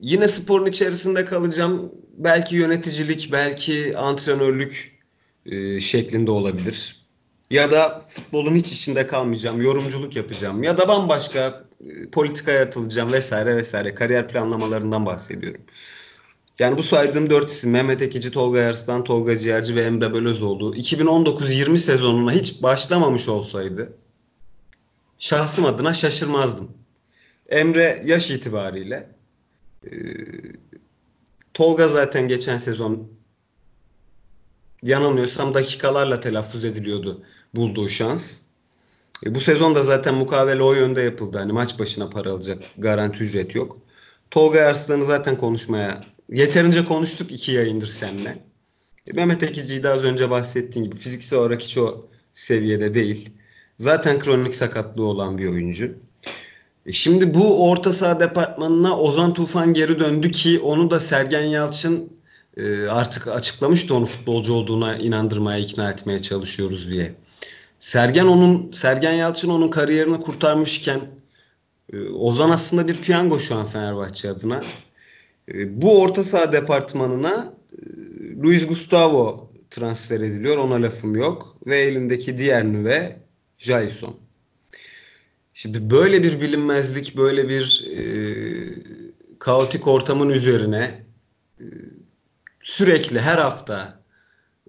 Speaker 1: Yine sporun içerisinde kalacağım. Belki yöneticilik, belki antrenörlük e, şeklinde olabilir. Ya da futbolun hiç içinde kalmayacağım, yorumculuk yapacağım. Ya da bambaşka e, politikaya atılacağım vesaire vesaire. Kariyer planlamalarından bahsediyorum. Yani bu saydığım dört isim Mehmet Ekici, Tolga Yarslan, Tolga Ciğerci ve Emre Belözoğlu 2019-20 sezonuna hiç başlamamış olsaydı şahsım adına şaşırmazdım. Emre yaş itibariyle e, Tolga zaten geçen sezon yanılmıyorsam dakikalarla telaffuz ediliyordu bulduğu şans. E, bu sezon da zaten mukavele o yönde yapıldı. Hani maç başına para alacak garanti ücret yok. Tolga Arslan'ı zaten konuşmaya yeterince konuştuk iki yayındır seninle. E, Mehmet Ekici'yi de az önce bahsettiğim gibi fiziksel olarak hiç o seviyede değil. Zaten kronik sakatlığı olan bir oyuncu. E, şimdi bu orta saha departmanına Ozan Tufan geri döndü ki onu da Sergen Yalçın e, artık açıklamıştı onu futbolcu olduğuna inandırmaya, ikna etmeye çalışıyoruz diye. Sergen onun Sergen Yalçın onun kariyerini kurtarmışken Ozan aslında bir piyango şu an Fenerbahçe adına. E, bu orta saha departmanına e, Luis Gustavo transfer ediliyor. Ona lafım yok. Ve elindeki diğer nüve Jason. Şimdi böyle bir bilinmezlik, böyle bir e, kaotik ortamın üzerine e, sürekli her hafta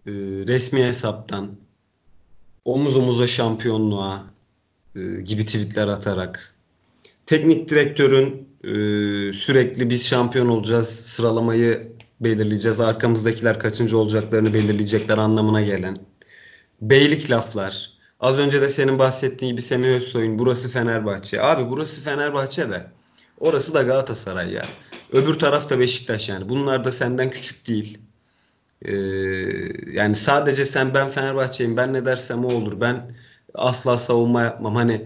Speaker 1: e, resmi hesaptan omuz omuza şampiyonluğa e, gibi tweetler atarak teknik direktörün sürekli biz şampiyon olacağız sıralamayı belirleyeceğiz arkamızdakiler kaçıncı olacaklarını belirleyecekler anlamına gelen beylik laflar. Az önce de senin bahsettiğin gibi Semih Özsoy'un burası Fenerbahçe. Abi burası Fenerbahçe de orası da Galatasaray ya. Öbür tarafta Beşiktaş yani. Bunlar da senden küçük değil. Ee, yani sadece sen ben Fenerbahçe'yim ben ne dersem o olur. Ben asla savunma yapmam. Hani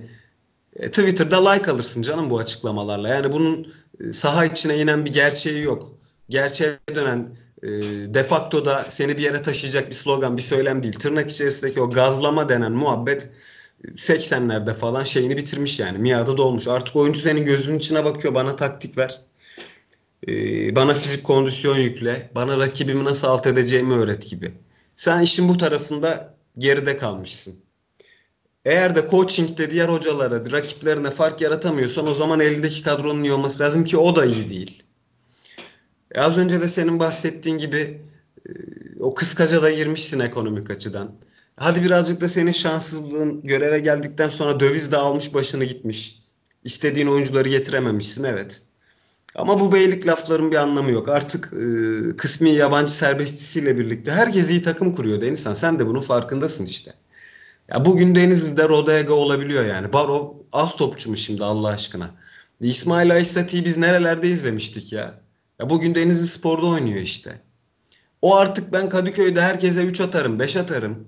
Speaker 1: e, Twitter'da like alırsın canım bu açıklamalarla. Yani bunun e, saha içine inen bir gerçeği yok. Gerçeğe dönen e, defakto da seni bir yere taşıyacak bir slogan bir söylem değil. Tırnak içerisindeki o gazlama denen muhabbet 80'lerde falan şeyini bitirmiş yani. Miadı dolmuş. Artık oyuncu senin gözünün içine bakıyor. Bana taktik ver. Ee, bana fizik kondisyon yükle, bana rakibimi nasıl alt edeceğimi öğret gibi. Sen işin bu tarafında geride kalmışsın. Eğer de coaching'de diğer hocalara, rakiplerine fark yaratamıyorsan o zaman elindeki kadronun iyi olması lazım ki o da iyi değil. E az önce de senin bahsettiğin gibi e, o kıskaca da girmişsin ekonomik açıdan. Hadi birazcık da senin şanssızlığın göreve geldikten sonra döviz de almış başını gitmiş. İstediğin oyuncuları getirememişsin evet. Ama bu beylik lafların bir anlamı yok. Artık e, kısmi yabancı serbestisiyle birlikte herkes iyi takım kuruyor Denizhan. Sen de bunun farkındasın işte. Ya bugün Denizli'de Rodega olabiliyor yani. Baro az topçu mu şimdi Allah aşkına? İsmail Aysati'yi biz nerelerde izlemiştik ya? Ya bugün Denizli Spor'da oynuyor işte. O artık ben Kadıköy'de herkese 3 atarım, 5 atarım.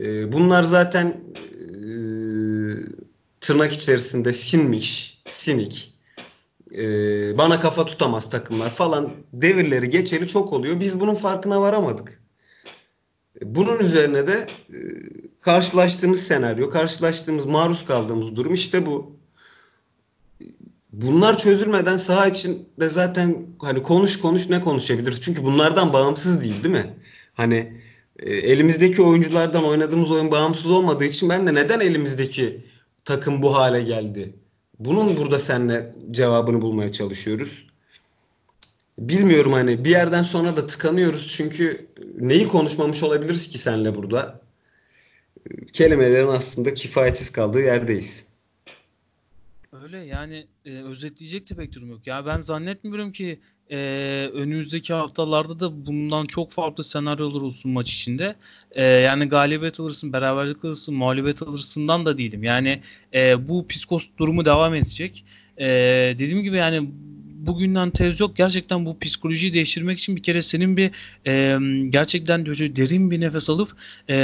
Speaker 1: E, bunlar zaten e, tırnak içerisinde sinmiş, sinik e, bana kafa tutamaz takımlar falan devirleri geçeli çok oluyor. Biz bunun farkına varamadık. Bunun üzerine de e, karşılaştığımız senaryo, karşılaştığımız, maruz kaldığımız durum işte bu. Bunlar çözülmeden saha içinde zaten hani konuş konuş ne konuşabiliriz? Çünkü bunlardan bağımsız değil değil mi? Hani e, elimizdeki oyunculardan oynadığımız oyun bağımsız olmadığı için ben de neden elimizdeki takım bu hale geldi? Bunun burada seninle cevabını bulmaya çalışıyoruz. Bilmiyorum hani bir yerden sonra da tıkanıyoruz çünkü neyi konuşmamış olabiliriz ki seninle burada? Kelimelerin aslında kifayetsiz kaldığı yerdeyiz.
Speaker 2: Öyle yani e, özetleyecek de pek durum yok. Ya ben zannetmiyorum ki e, önümüzdeki haftalarda da bundan çok farklı senaryolar olsun maç içinde. E, yani galibiyet alırsın, beraberlik alırsın, mağlubiyet alırsından da değilim. Yani e, bu psikos durumu devam edecek. E, dediğim gibi yani bugünden tez yok. Gerçekten bu psikolojiyi değiştirmek için bir kere senin bir e, gerçekten derin bir nefes alıp e,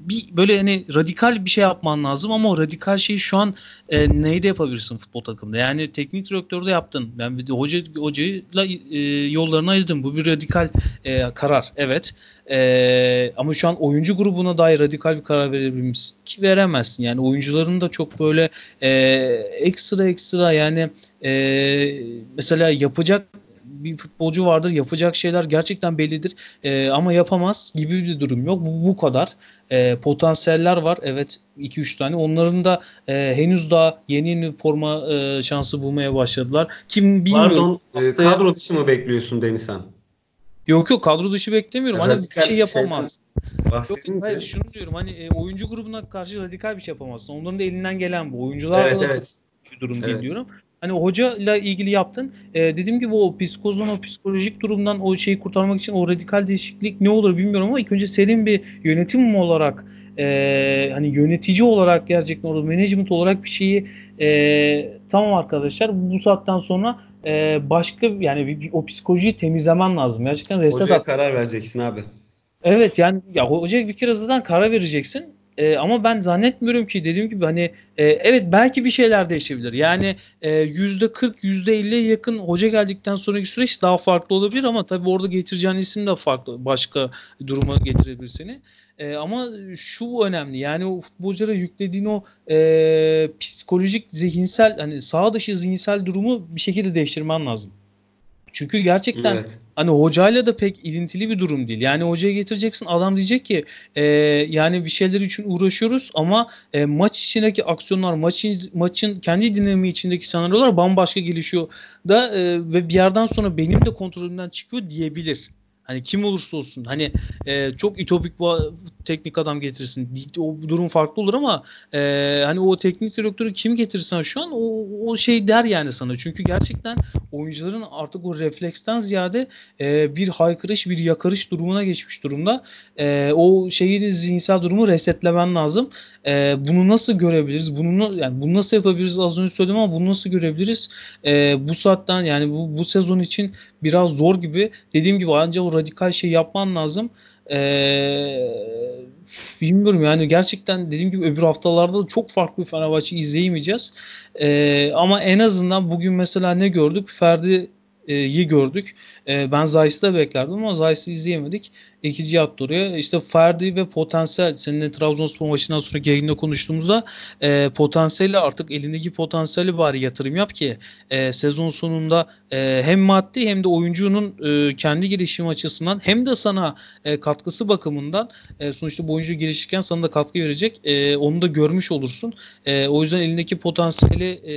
Speaker 2: bir böyle hani radikal bir şey yapman lazım ama o radikal şeyi şu an e, neyde yapabilirsin futbol takımında? Yani teknik direktörde yaptın. Ben bir de hoca hocayla e, yollarını ayırdın. Bu bir radikal e, karar. Evet. E, ama şu an oyuncu grubuna dair radikal bir karar verebilir misin? Ki veremezsin. Yani oyuncuların da çok böyle e, ekstra ekstra yani e, mesela yapacak bir futbolcu vardır yapacak şeyler gerçekten bellidir e, ama yapamaz gibi bir durum yok bu, bu kadar e, potansiyeller var evet 2-3 tane onların da e, henüz daha yeni forma e, şansı bulmaya başladılar kim bilmiyor
Speaker 1: Pardon e, kadro dışı mı bekliyorsun Denizhan?
Speaker 2: Yok yok kadro dışı beklemiyorum. Hani bir şey yapamaz.
Speaker 1: Bahsedince...
Speaker 2: Yok, hayır, şunu diyorum hani e, oyuncu grubuna karşı radikal bir şey yapamazsın. Onların da elinden gelen bu. Oyuncular
Speaker 1: evet, evet.
Speaker 2: bir durum
Speaker 1: evet.
Speaker 2: değil diyorum. Hani hoca ile ilgili yaptın. E, dediğim gibi o psikozun o psikolojik durumdan o şeyi kurtarmak için o radikal değişiklik ne olur bilmiyorum ama ilk önce senin bir yönetim olarak e, hani yönetici olarak gerçekten orada management olarak bir şeyi e, tamam arkadaşlar bu saatten sonra e, başka yani bir, bir, o psikolojiyi temizlemen lazım. Gerçekten reset
Speaker 1: Hocaya
Speaker 2: at.
Speaker 1: karar vereceksin abi.
Speaker 2: Evet yani ya hoca bir kere zaten karar vereceksin. E, ama ben zannetmiyorum ki dediğim gibi hani e, evet belki bir şeyler değişebilir. Yani yüzde 40 yüzde 50'ye yakın hoca geldikten sonraki süreç daha farklı olabilir ama tabii orada getireceğin isim de farklı başka duruma getirebilir seni. E, ama şu önemli yani o futbolculara yüklediğin o e, psikolojik zihinsel hani sağ dışı zihinsel durumu bir şekilde değiştirmen lazım. Çünkü gerçekten
Speaker 1: evet.
Speaker 2: hani hocayla da pek ilintili bir durum değil. Yani hocaya getireceksin adam diyecek ki e, yani bir şeyler için uğraşıyoruz ama e, maç içindeki aksiyonlar maçın maçın kendi dinamiği içindeki senaryolar bambaşka gelişiyor da e, ve bir yerden sonra benim de kontrolümden çıkıyor diyebilir. Hani kim olursa olsun hani e, çok itopik bu teknik adam getirsin. O durum farklı olur ama e, hani o teknik direktörü kim getirsen şu an o, o şey der yani sana. Çünkü gerçekten oyuncuların artık o refleksten ziyade e, bir haykırış, bir yakarış durumuna geçmiş durumda. E, o şeyi zihinsel durumu resetlemen lazım. E, bunu nasıl görebiliriz? Bunu yani bunu nasıl yapabiliriz? Az önce söyledim ama bunu nasıl görebiliriz? E, bu saatten yani bu, bu sezon için biraz zor gibi. Dediğim gibi ancak o radikal şey yapman lazım. Eee bilmiyorum yani gerçekten dediğim gibi öbür haftalarda da çok farklı bir Fenerbahçe izleyemeyeceğiz. Ee, ama en azından bugün mesela ne gördük? Ferdi'yi gördük. Ee, ben Zayis'i de beklerdim ama Zayis'i izleyemedik. İkinci yaptı oraya. İşte Ferdi ve potansiyel seninle Trabzonspor maçından sonra yayında konuştuğumuzda e, potansiyeli artık elindeki potansiyeli bari yatırım yap ki e, sezon sonunda e, hem maddi hem de oyuncunun e, kendi gelişim açısından hem de sana e, katkısı bakımından e, sonuçta bu oyuncu gelişirken sana da katkı verecek. E, onu da görmüş olursun. E, o yüzden elindeki potansiyeli e,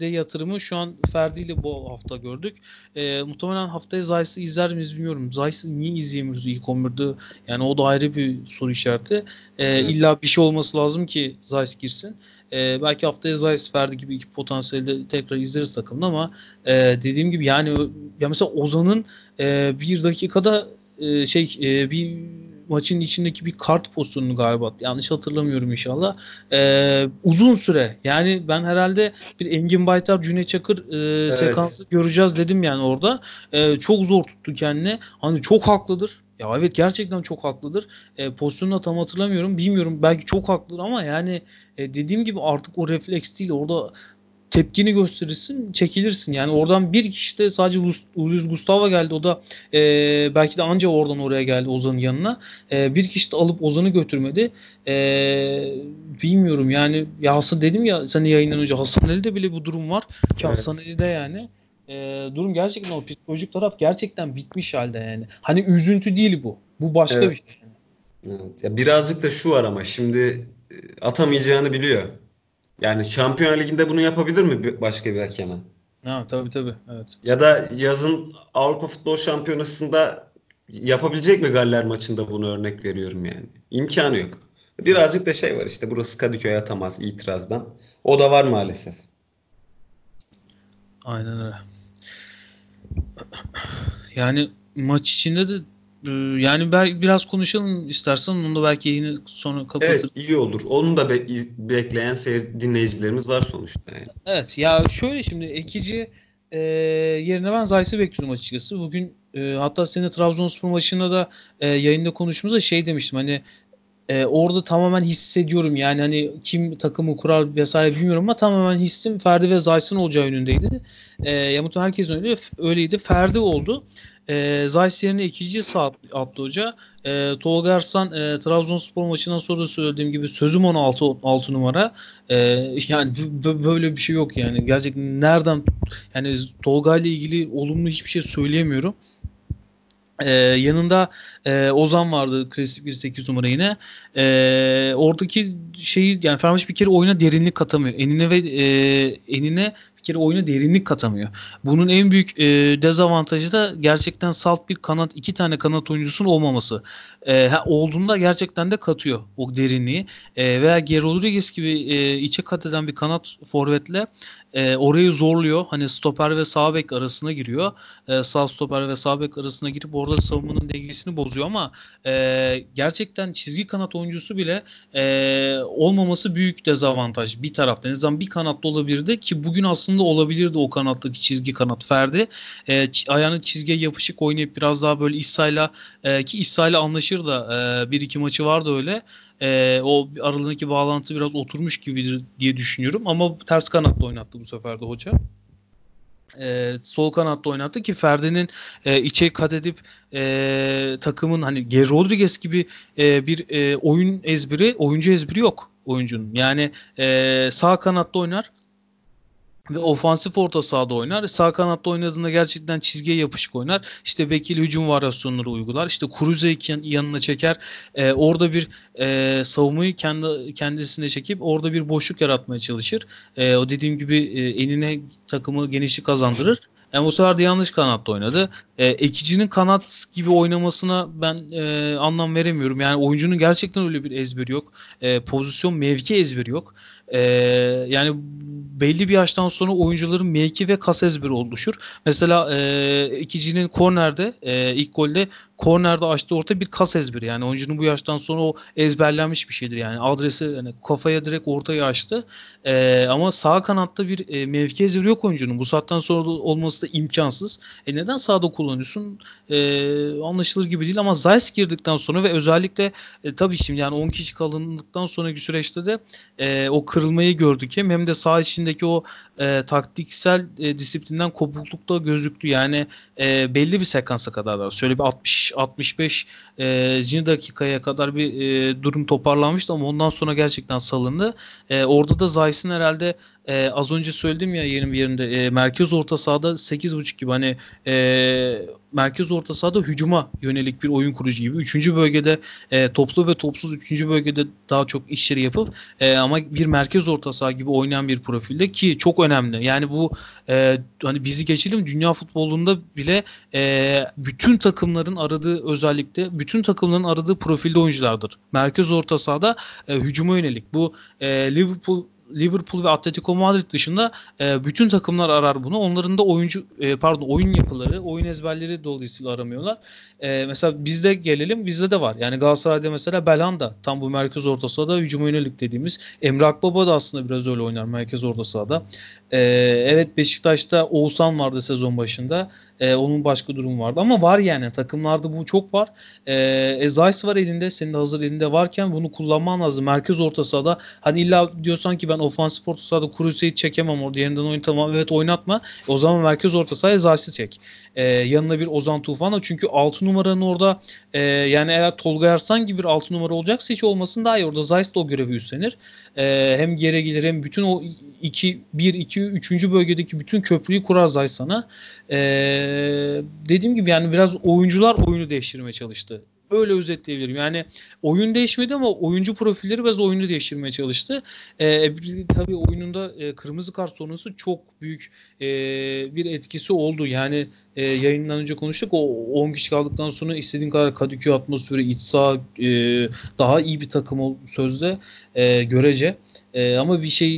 Speaker 2: de yatırımı şu an Ferdi ile bu hafta gördük. E, muhtemelen haftaya Zayis'i izler miyiz bilmiyorum. Zayis'i niye izleyemiyoruz ilk 11 11'de. Yani o da ayrı bir soru işareti. E, evet. İlla bir şey olması lazım ki Zayt girsin. E, belki haftaya Zayt Ferdi gibi iki potansiyelde tekrar izleriz takımda ama e, dediğim gibi yani ya mesela Ozan'ın e, bir dakikada e, şey e, bir maçın içindeki bir kart pozisyonunu galiba yanlış hatırlamıyorum inşallah. Ee, uzun süre yani ben herhalde bir Engin Baytar Cüneyt Çakır e, evet. sekansı göreceğiz dedim yani orada. E, çok zor tuttu kendini. Hani çok haklıdır. Ya evet gerçekten çok haklıdır. E, pozisyonunu tam hatırlamıyorum. Bilmiyorum belki çok haklıdır ama yani e, dediğim gibi artık o refleks değil. Orada tepkini gösterirsin, çekilirsin. Yani oradan bir kişi de sadece Luis Gustavo geldi. O da e, belki de anca oradan oraya geldi Ozan'ın yanına. E, bir kişi de alıp Ozan'ı götürmedi. E, bilmiyorum yani ya Hasan dedim ya seni yayından önce Hasan Ali'de bile bu durum var. Ki evet. Hasan Ali'de yani e, durum gerçekten o psikolojik taraf gerçekten bitmiş halde yani. Hani üzüntü değil bu. Bu başka
Speaker 1: evet.
Speaker 2: bir şey.
Speaker 1: Evet. Ya birazcık da şu var ama şimdi atamayacağını biliyor. Yani Şampiyon Ligi'nde bunu yapabilir mi başka bir hakeme?
Speaker 2: Ha, tabii tabii. Evet.
Speaker 1: Ya da yazın Avrupa Futbol Şampiyonası'nda yapabilecek mi Galler maçında bunu örnek veriyorum yani. İmkanı yok. Birazcık da şey var işte burası Kadıköy atamaz itirazdan. O da var maalesef.
Speaker 2: Aynen öyle. Yani maç içinde de e, yani biraz konuşalım istersen onu da belki yayını sonra kapatır.
Speaker 1: Evet iyi olur. Onu da be- bekleyen seyir dinleyicilerimiz var sonuçta. Yani.
Speaker 2: Evet ya şöyle şimdi ekici e, yerine ben Zayt'ı bekliyordum açıkçası. Bugün e, hatta senin Trabzonspor maçında da e, yayında konuştuğumuzda şey demiştim hani e, orada tamamen hissediyorum yani hani kim takımı kurar vesaire bilmiyorum ama tamamen hissim Ferdi ve Zayt'ın olacağı yönündeydi. E, ya muhtemelen herkesin öyle, öyleydi. Ferdi oldu. E, Zayt yerine ikinci saat attı hoca. E, Tolga Arslan e, Trabzonspor maçından sonra da söylediğim gibi sözüm 16 6 numara. E, yani böyle bir şey yok yani. Gerçekten nereden yani Tolga ile ilgili olumlu hiçbir şey söyleyemiyorum. Ee, yanında e, Ozan vardı klasik bir 8 numara yine. Ee, oradaki şeyi yani Fenerbahçe bir kere oyuna derinlik katamıyor. Enine ve e, enine bir kere oyuna derinlik katamıyor. Bunun en büyük e, dezavantajı da gerçekten salt bir kanat, iki tane kanat oyuncusunun olmaması. E, ha, olduğunda gerçekten de katıyor o derinliği. E, veya Geri Rodriguez gibi e, içe kat eden bir kanat forvetle e, orayı zorluyor. Hani stoper ve sağ bek arasına giriyor. E, sağ stoper ve sağ bek arasına girip orada savunmanın dengesini bozuyor ama e, gerçekten çizgi kanat oyuncusu bile e, olmaması büyük dezavantaj bir taraftan. En azından bir kanatta olabilirdi ki bugün aslında olabilirdi o kanattaki çizgi kanat Ferdi. E, ayağını çizgiye yapışık oynayıp biraz daha böyle İsa'yla e, ki İsa'yla anlaşır da e, bir iki maçı vardı öyle e, o aralarındaki bağlantı biraz oturmuş gibidir diye düşünüyorum. Ama ters kanatta oynattı bu sefer de hoca. E, sol kanatta oynattı ki Ferdi'nin e, içe kat edip e, takımın hani Geri Rodriguez gibi e, bir e, oyun ezberi, oyuncu ezberi yok oyuncunun. Yani e, sağ kanatta oynar ve ofansif orta sahada oynar. Sağ kanatta oynadığında gerçekten çizgiye yapışık oynar. İşte bekil hücum varyasyonları uygular. İşte Kuruze'yi yanına çeker. E, orada bir e, savunmayı kendi kendisine çekip orada bir boşluk yaratmaya çalışır. E, o dediğim gibi e, enine takımı genişlik kazandırır. Yani o sefer de yanlış kanatta oynadı. E, ekicinin kanat gibi oynamasına ben e, anlam veremiyorum. Yani oyuncunun gerçekten öyle bir ezberi yok. E, pozisyon mevki ezberi yok. E, yani belli bir yaştan sonra oyuncuların mevki ve kas ezberi oluşur. Mesela e, ikicinin kornerde e, ilk golde kornerde açtığı orta bir kas ezberi. Yani oyuncunun bu yaştan sonra o ezberlenmiş bir şeydir. Yani adresi yani kafaya direkt ortaya açtı. E, ama sağ kanatta bir e, mevki ezberi yok oyuncunun. Bu saatten sonra olması da imkansız. E neden sağda kullanıyorsun? E, anlaşılır gibi değil ama Zeiss girdikten sonra ve özellikle e, tabii şimdi yani 10 kişi kalındıktan sonraki süreçte de e, o kırılmayı gördük hem hem de sağ içindeki o e, taktiksel e, disiplinden kopuklukta gözüktü. Yani e, belli bir sekansa kadar da şöyle bir 60 65 e, dakikaya kadar bir e, durum toparlanmıştı ama ondan sonra gerçekten salındı. E, orada da Zeiss'in herhalde e, az önce söyledim ya yerim yerinde e, merkez orta sahada 8.5 gibi hani e, merkez orta sahada hücuma yönelik bir oyun kurucu gibi. Üçüncü bölgede e, toplu ve topsuz üçüncü bölgede daha çok işleri yapıp e, ama bir merkez orta saha gibi oynayan bir profilde ki çok önemli. Yani bu e, hani bizi geçelim dünya futbolunda bile e, bütün takımların aradığı özellikle bütün takımların aradığı profilde oyunculardır. Merkez orta sahada e, hücuma yönelik. Bu e, Liverpool Liverpool ve Atletico Madrid dışında e, bütün takımlar arar bunu. Onların da oyuncu e, pardon oyun yapıları, oyun ezberleri dolayısıyla aramıyorlar. E, mesela bizde gelelim bizde de var. Yani Galatasaray'da mesela Belhanda tam bu merkez orta sahada hücuma yönelik dediğimiz. Emre Akbaba da aslında biraz öyle oynar merkez orta sahada. E, evet Beşiktaş'ta Oğuzhan vardı sezon başında. E, onun başka durum vardı ama var yani takımlarda bu çok var. E, e Zeiss var elinde senin de hazır elinde varken bunu kullanman lazım. Merkez orta sahada hani illa diyorsan ki ben ofansif orta sahada Kuruse'yi çekemem orada yerinden oynatamam. Evet oynatma. E, o zaman merkez orta sahaya Zeiss'i çek. E, yanına bir Ozan Tufan da çünkü 6 numaranın orada e, yani eğer Tolga Ersan gibi bir 6 numara olacaksa hiç olmasın daha iyi. Orada Zeiss de o görevi üstlenir. E, hem geri gelir hem bütün o 2 1 2 3. bölgedeki bütün köprüyü kurar Zeiss sana. Eee dediğim gibi yani biraz oyuncular oyunu değiştirmeye çalıştı. Öyle özetleyebilirim. Yani oyun değişmedi ama oyuncu profilleri biraz oyunu değiştirmeye çalıştı. Ee, tabii oyununda e, kırmızı kart sonrası çok büyük e, bir etkisi oldu. Yani e, yayından önce konuştuk. O 10 kişi kaldıktan sonra istediğin kadar Kadıköy atmosferi, iç saha e, daha iyi bir takım ol, sözde e, görece. E, ama bir şey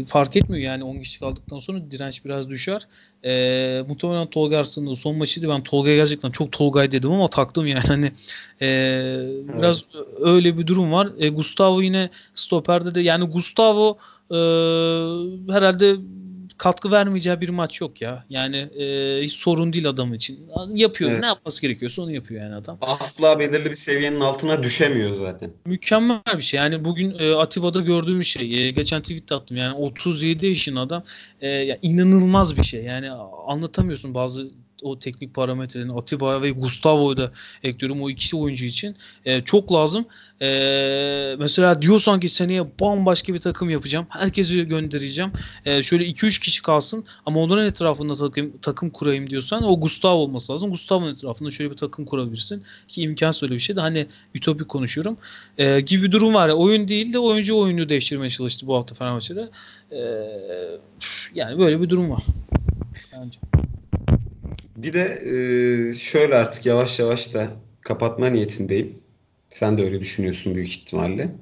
Speaker 2: e, fark etmiyor yani 10 kişi kaldıktan sonra direnç biraz düşer. E, muhtemelen Tolga Arslan'ın son maçıydı. Ben Tolga'ya gerçekten çok Tolgay dedim ama taktım yani. Hani e, evet. biraz öyle bir durum var. E, Gustavo yine stoperde de yani Gustavo e, herhalde katkı vermeyeceği bir maç yok ya. Yani e, hiç sorun değil adam için. Yapıyor. Evet. Ne yapması gerekiyorsa onu yapıyor yani adam.
Speaker 1: Asla belirli bir seviyenin altına düşemiyor zaten.
Speaker 2: Mükemmel bir şey. Yani bugün e, Atiba'da gördüğüm şey. E, geçen tweet attım. Yani 37 yaşın adam. E, ya inanılmaz bir şey. Yani anlatamıyorsun bazı o teknik parametrelerini Atiba ve Gustavo'yu da ekliyorum o ikisi oyuncu için. E, çok lazım. E, mesela diyorsan ki seneye bambaşka bir takım yapacağım. Herkesi göndereceğim. E, şöyle 2-3 kişi kalsın ama onların etrafında takım, takım kurayım diyorsan o Gustavo olması lazım. Gustavo'nun etrafında şöyle bir takım kurabilirsin. Ki imkansız öyle bir şey de hani ütopik konuşuyorum. E, gibi bir durum var. Ya. Oyun değil de oyuncu oyunu değiştirmeye çalıştı bu hafta Fenerbahçe'de. E, yani böyle bir durum var. Bence.
Speaker 1: Bir de şöyle artık yavaş yavaş da kapatma niyetindeyim. Sen de öyle düşünüyorsun büyük ihtimalle.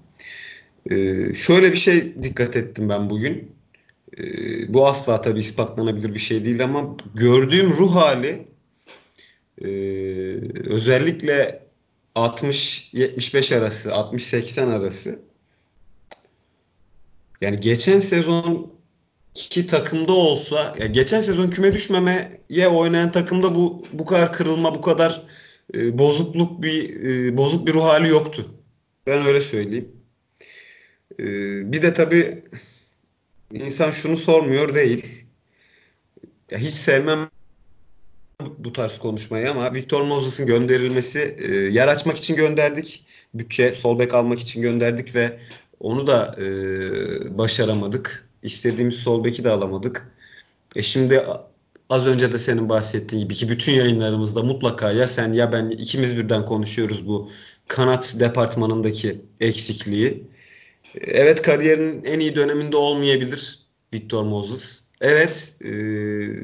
Speaker 1: Şöyle bir şey dikkat ettim ben bugün. Bu asla tabii ispatlanabilir bir şey değil ama gördüğüm ruh hali özellikle 60-75 arası, 60-80 arası yani geçen sezon iki takımda olsa ya geçen sezon küme düşmemeye oynayan takımda bu bu kadar kırılma bu kadar e, bozukluk bir e, bozuk bir ruh hali yoktu. Ben öyle söyleyeyim. E, bir de tabii insan şunu sormuyor değil. Ya hiç sevmem bu tarz konuşmayı ama Victor Moses'ın gönderilmesi e, yer açmak için gönderdik. Bütçe sol bek almak için gönderdik ve onu da e, başaramadık. İstediğimiz sol beki de alamadık. E şimdi az önce de senin bahsettiğin gibi ki bütün yayınlarımızda mutlaka ya sen ya ben ikimiz birden konuşuyoruz bu kanat departmanındaki eksikliği. Evet kariyerin en iyi döneminde olmayabilir Victor Moses. Evet e,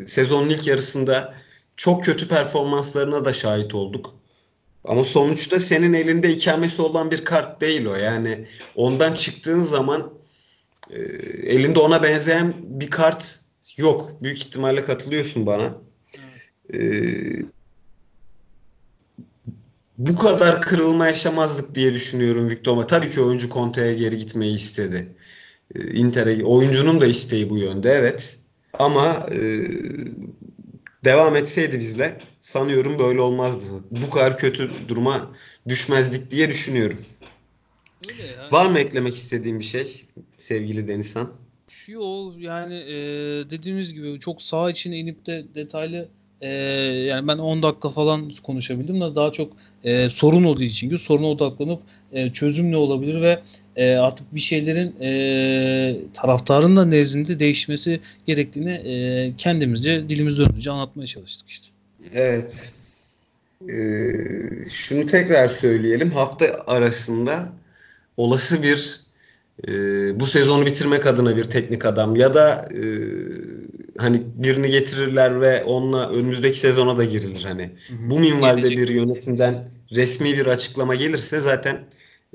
Speaker 1: sezonun ilk yarısında çok kötü performanslarına da şahit olduk. Ama sonuçta senin elinde ikamesi olan bir kart değil o. Yani ondan çıktığın zaman e, elinde ona benzeyen bir kart yok. Büyük ihtimalle katılıyorsun bana. E, bu kadar kırılma yaşamazdık diye düşünüyorum Victor. Tabii ki oyuncu Conte'ye geri gitmeyi istedi. E, Inter'e oyuncunun da isteği bu yönde evet. Ama e, devam etseydi bizle sanıyorum böyle olmazdı. Bu kadar kötü duruma düşmezdik diye düşünüyorum. Öyle yani. Var mı eklemek istediğim bir şey sevgili Denizhan?
Speaker 2: Yok yani e, dediğimiz gibi çok sağ içine inip de detaylı e, yani ben 10 dakika falan konuşabildim de daha çok e, sorun olduğu için ki soruna odaklanıp e, çözüm ne olabilir ve e, artık bir şeylerin e, taraftarın da nezdinde değişmesi gerektiğini e, kendimizce dilimiz döndüğünce anlatmaya çalıştık işte.
Speaker 1: Evet. Ee, şunu tekrar söyleyelim. Hafta arasında olası bir e, bu sezonu bitirmek adına bir teknik adam ya da e, hani birini getirirler ve onunla önümüzdeki sezona da girilir hani. Hı hı. Bu minvalde bir yönetimden resmi bir açıklama gelirse zaten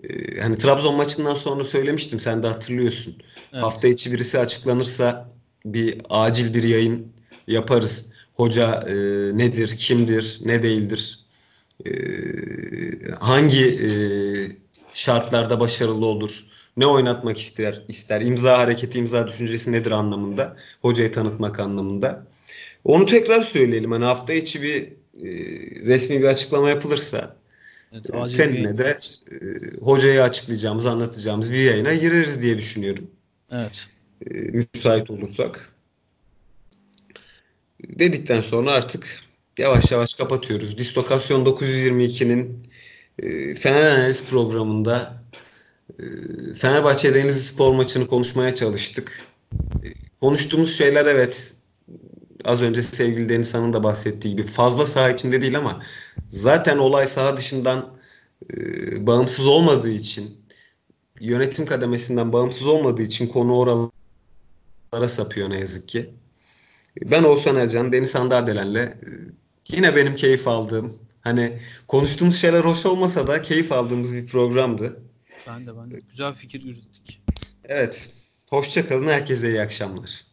Speaker 1: e, hani Trabzon maçından sonra söylemiştim sen de hatırlıyorsun. Evet. Hafta içi birisi açıklanırsa bir acil bir yayın yaparız. Hoca e, nedir, kimdir, ne değildir, e, hangi e, şartlarda başarılı olur, ne oynatmak ister, ister, imza hareketi, imza düşüncesi nedir anlamında, hocayı tanıtmak anlamında. Onu tekrar söyleyelim. Hani hafta içi bir e, resmi bir açıklama yapılırsa evet, e, seninle de e, hocayı açıklayacağımız, anlatacağımız bir yayına gireriz diye düşünüyorum.
Speaker 2: Evet.
Speaker 1: E, müsait olursak. Dedikten sonra artık yavaş yavaş kapatıyoruz. Dislokasyon 922'nin e, Fener Analiz programında e, Fenerbahçe Denizli Spor maçını konuşmaya çalıştık. E, konuştuğumuz şeyler evet az önce sevgili Denizhan'ın da bahsettiği gibi fazla saha içinde değil ama zaten olay saha dışından e, bağımsız olmadığı için yönetim kademesinden bağımsız olmadığı için konu oralara sapıyor ne yazık ki. Ben Oğuzhan Ercan, Deniz Handadelen'le e, yine benim keyif aldığım, hani konuştuğumuz şeyler hoş olmasa da keyif aldığımız bir programdı.
Speaker 2: Ben de ben de. Güzel fikir yürüttük.
Speaker 1: Evet. Hoşçakalın. Herkese iyi akşamlar.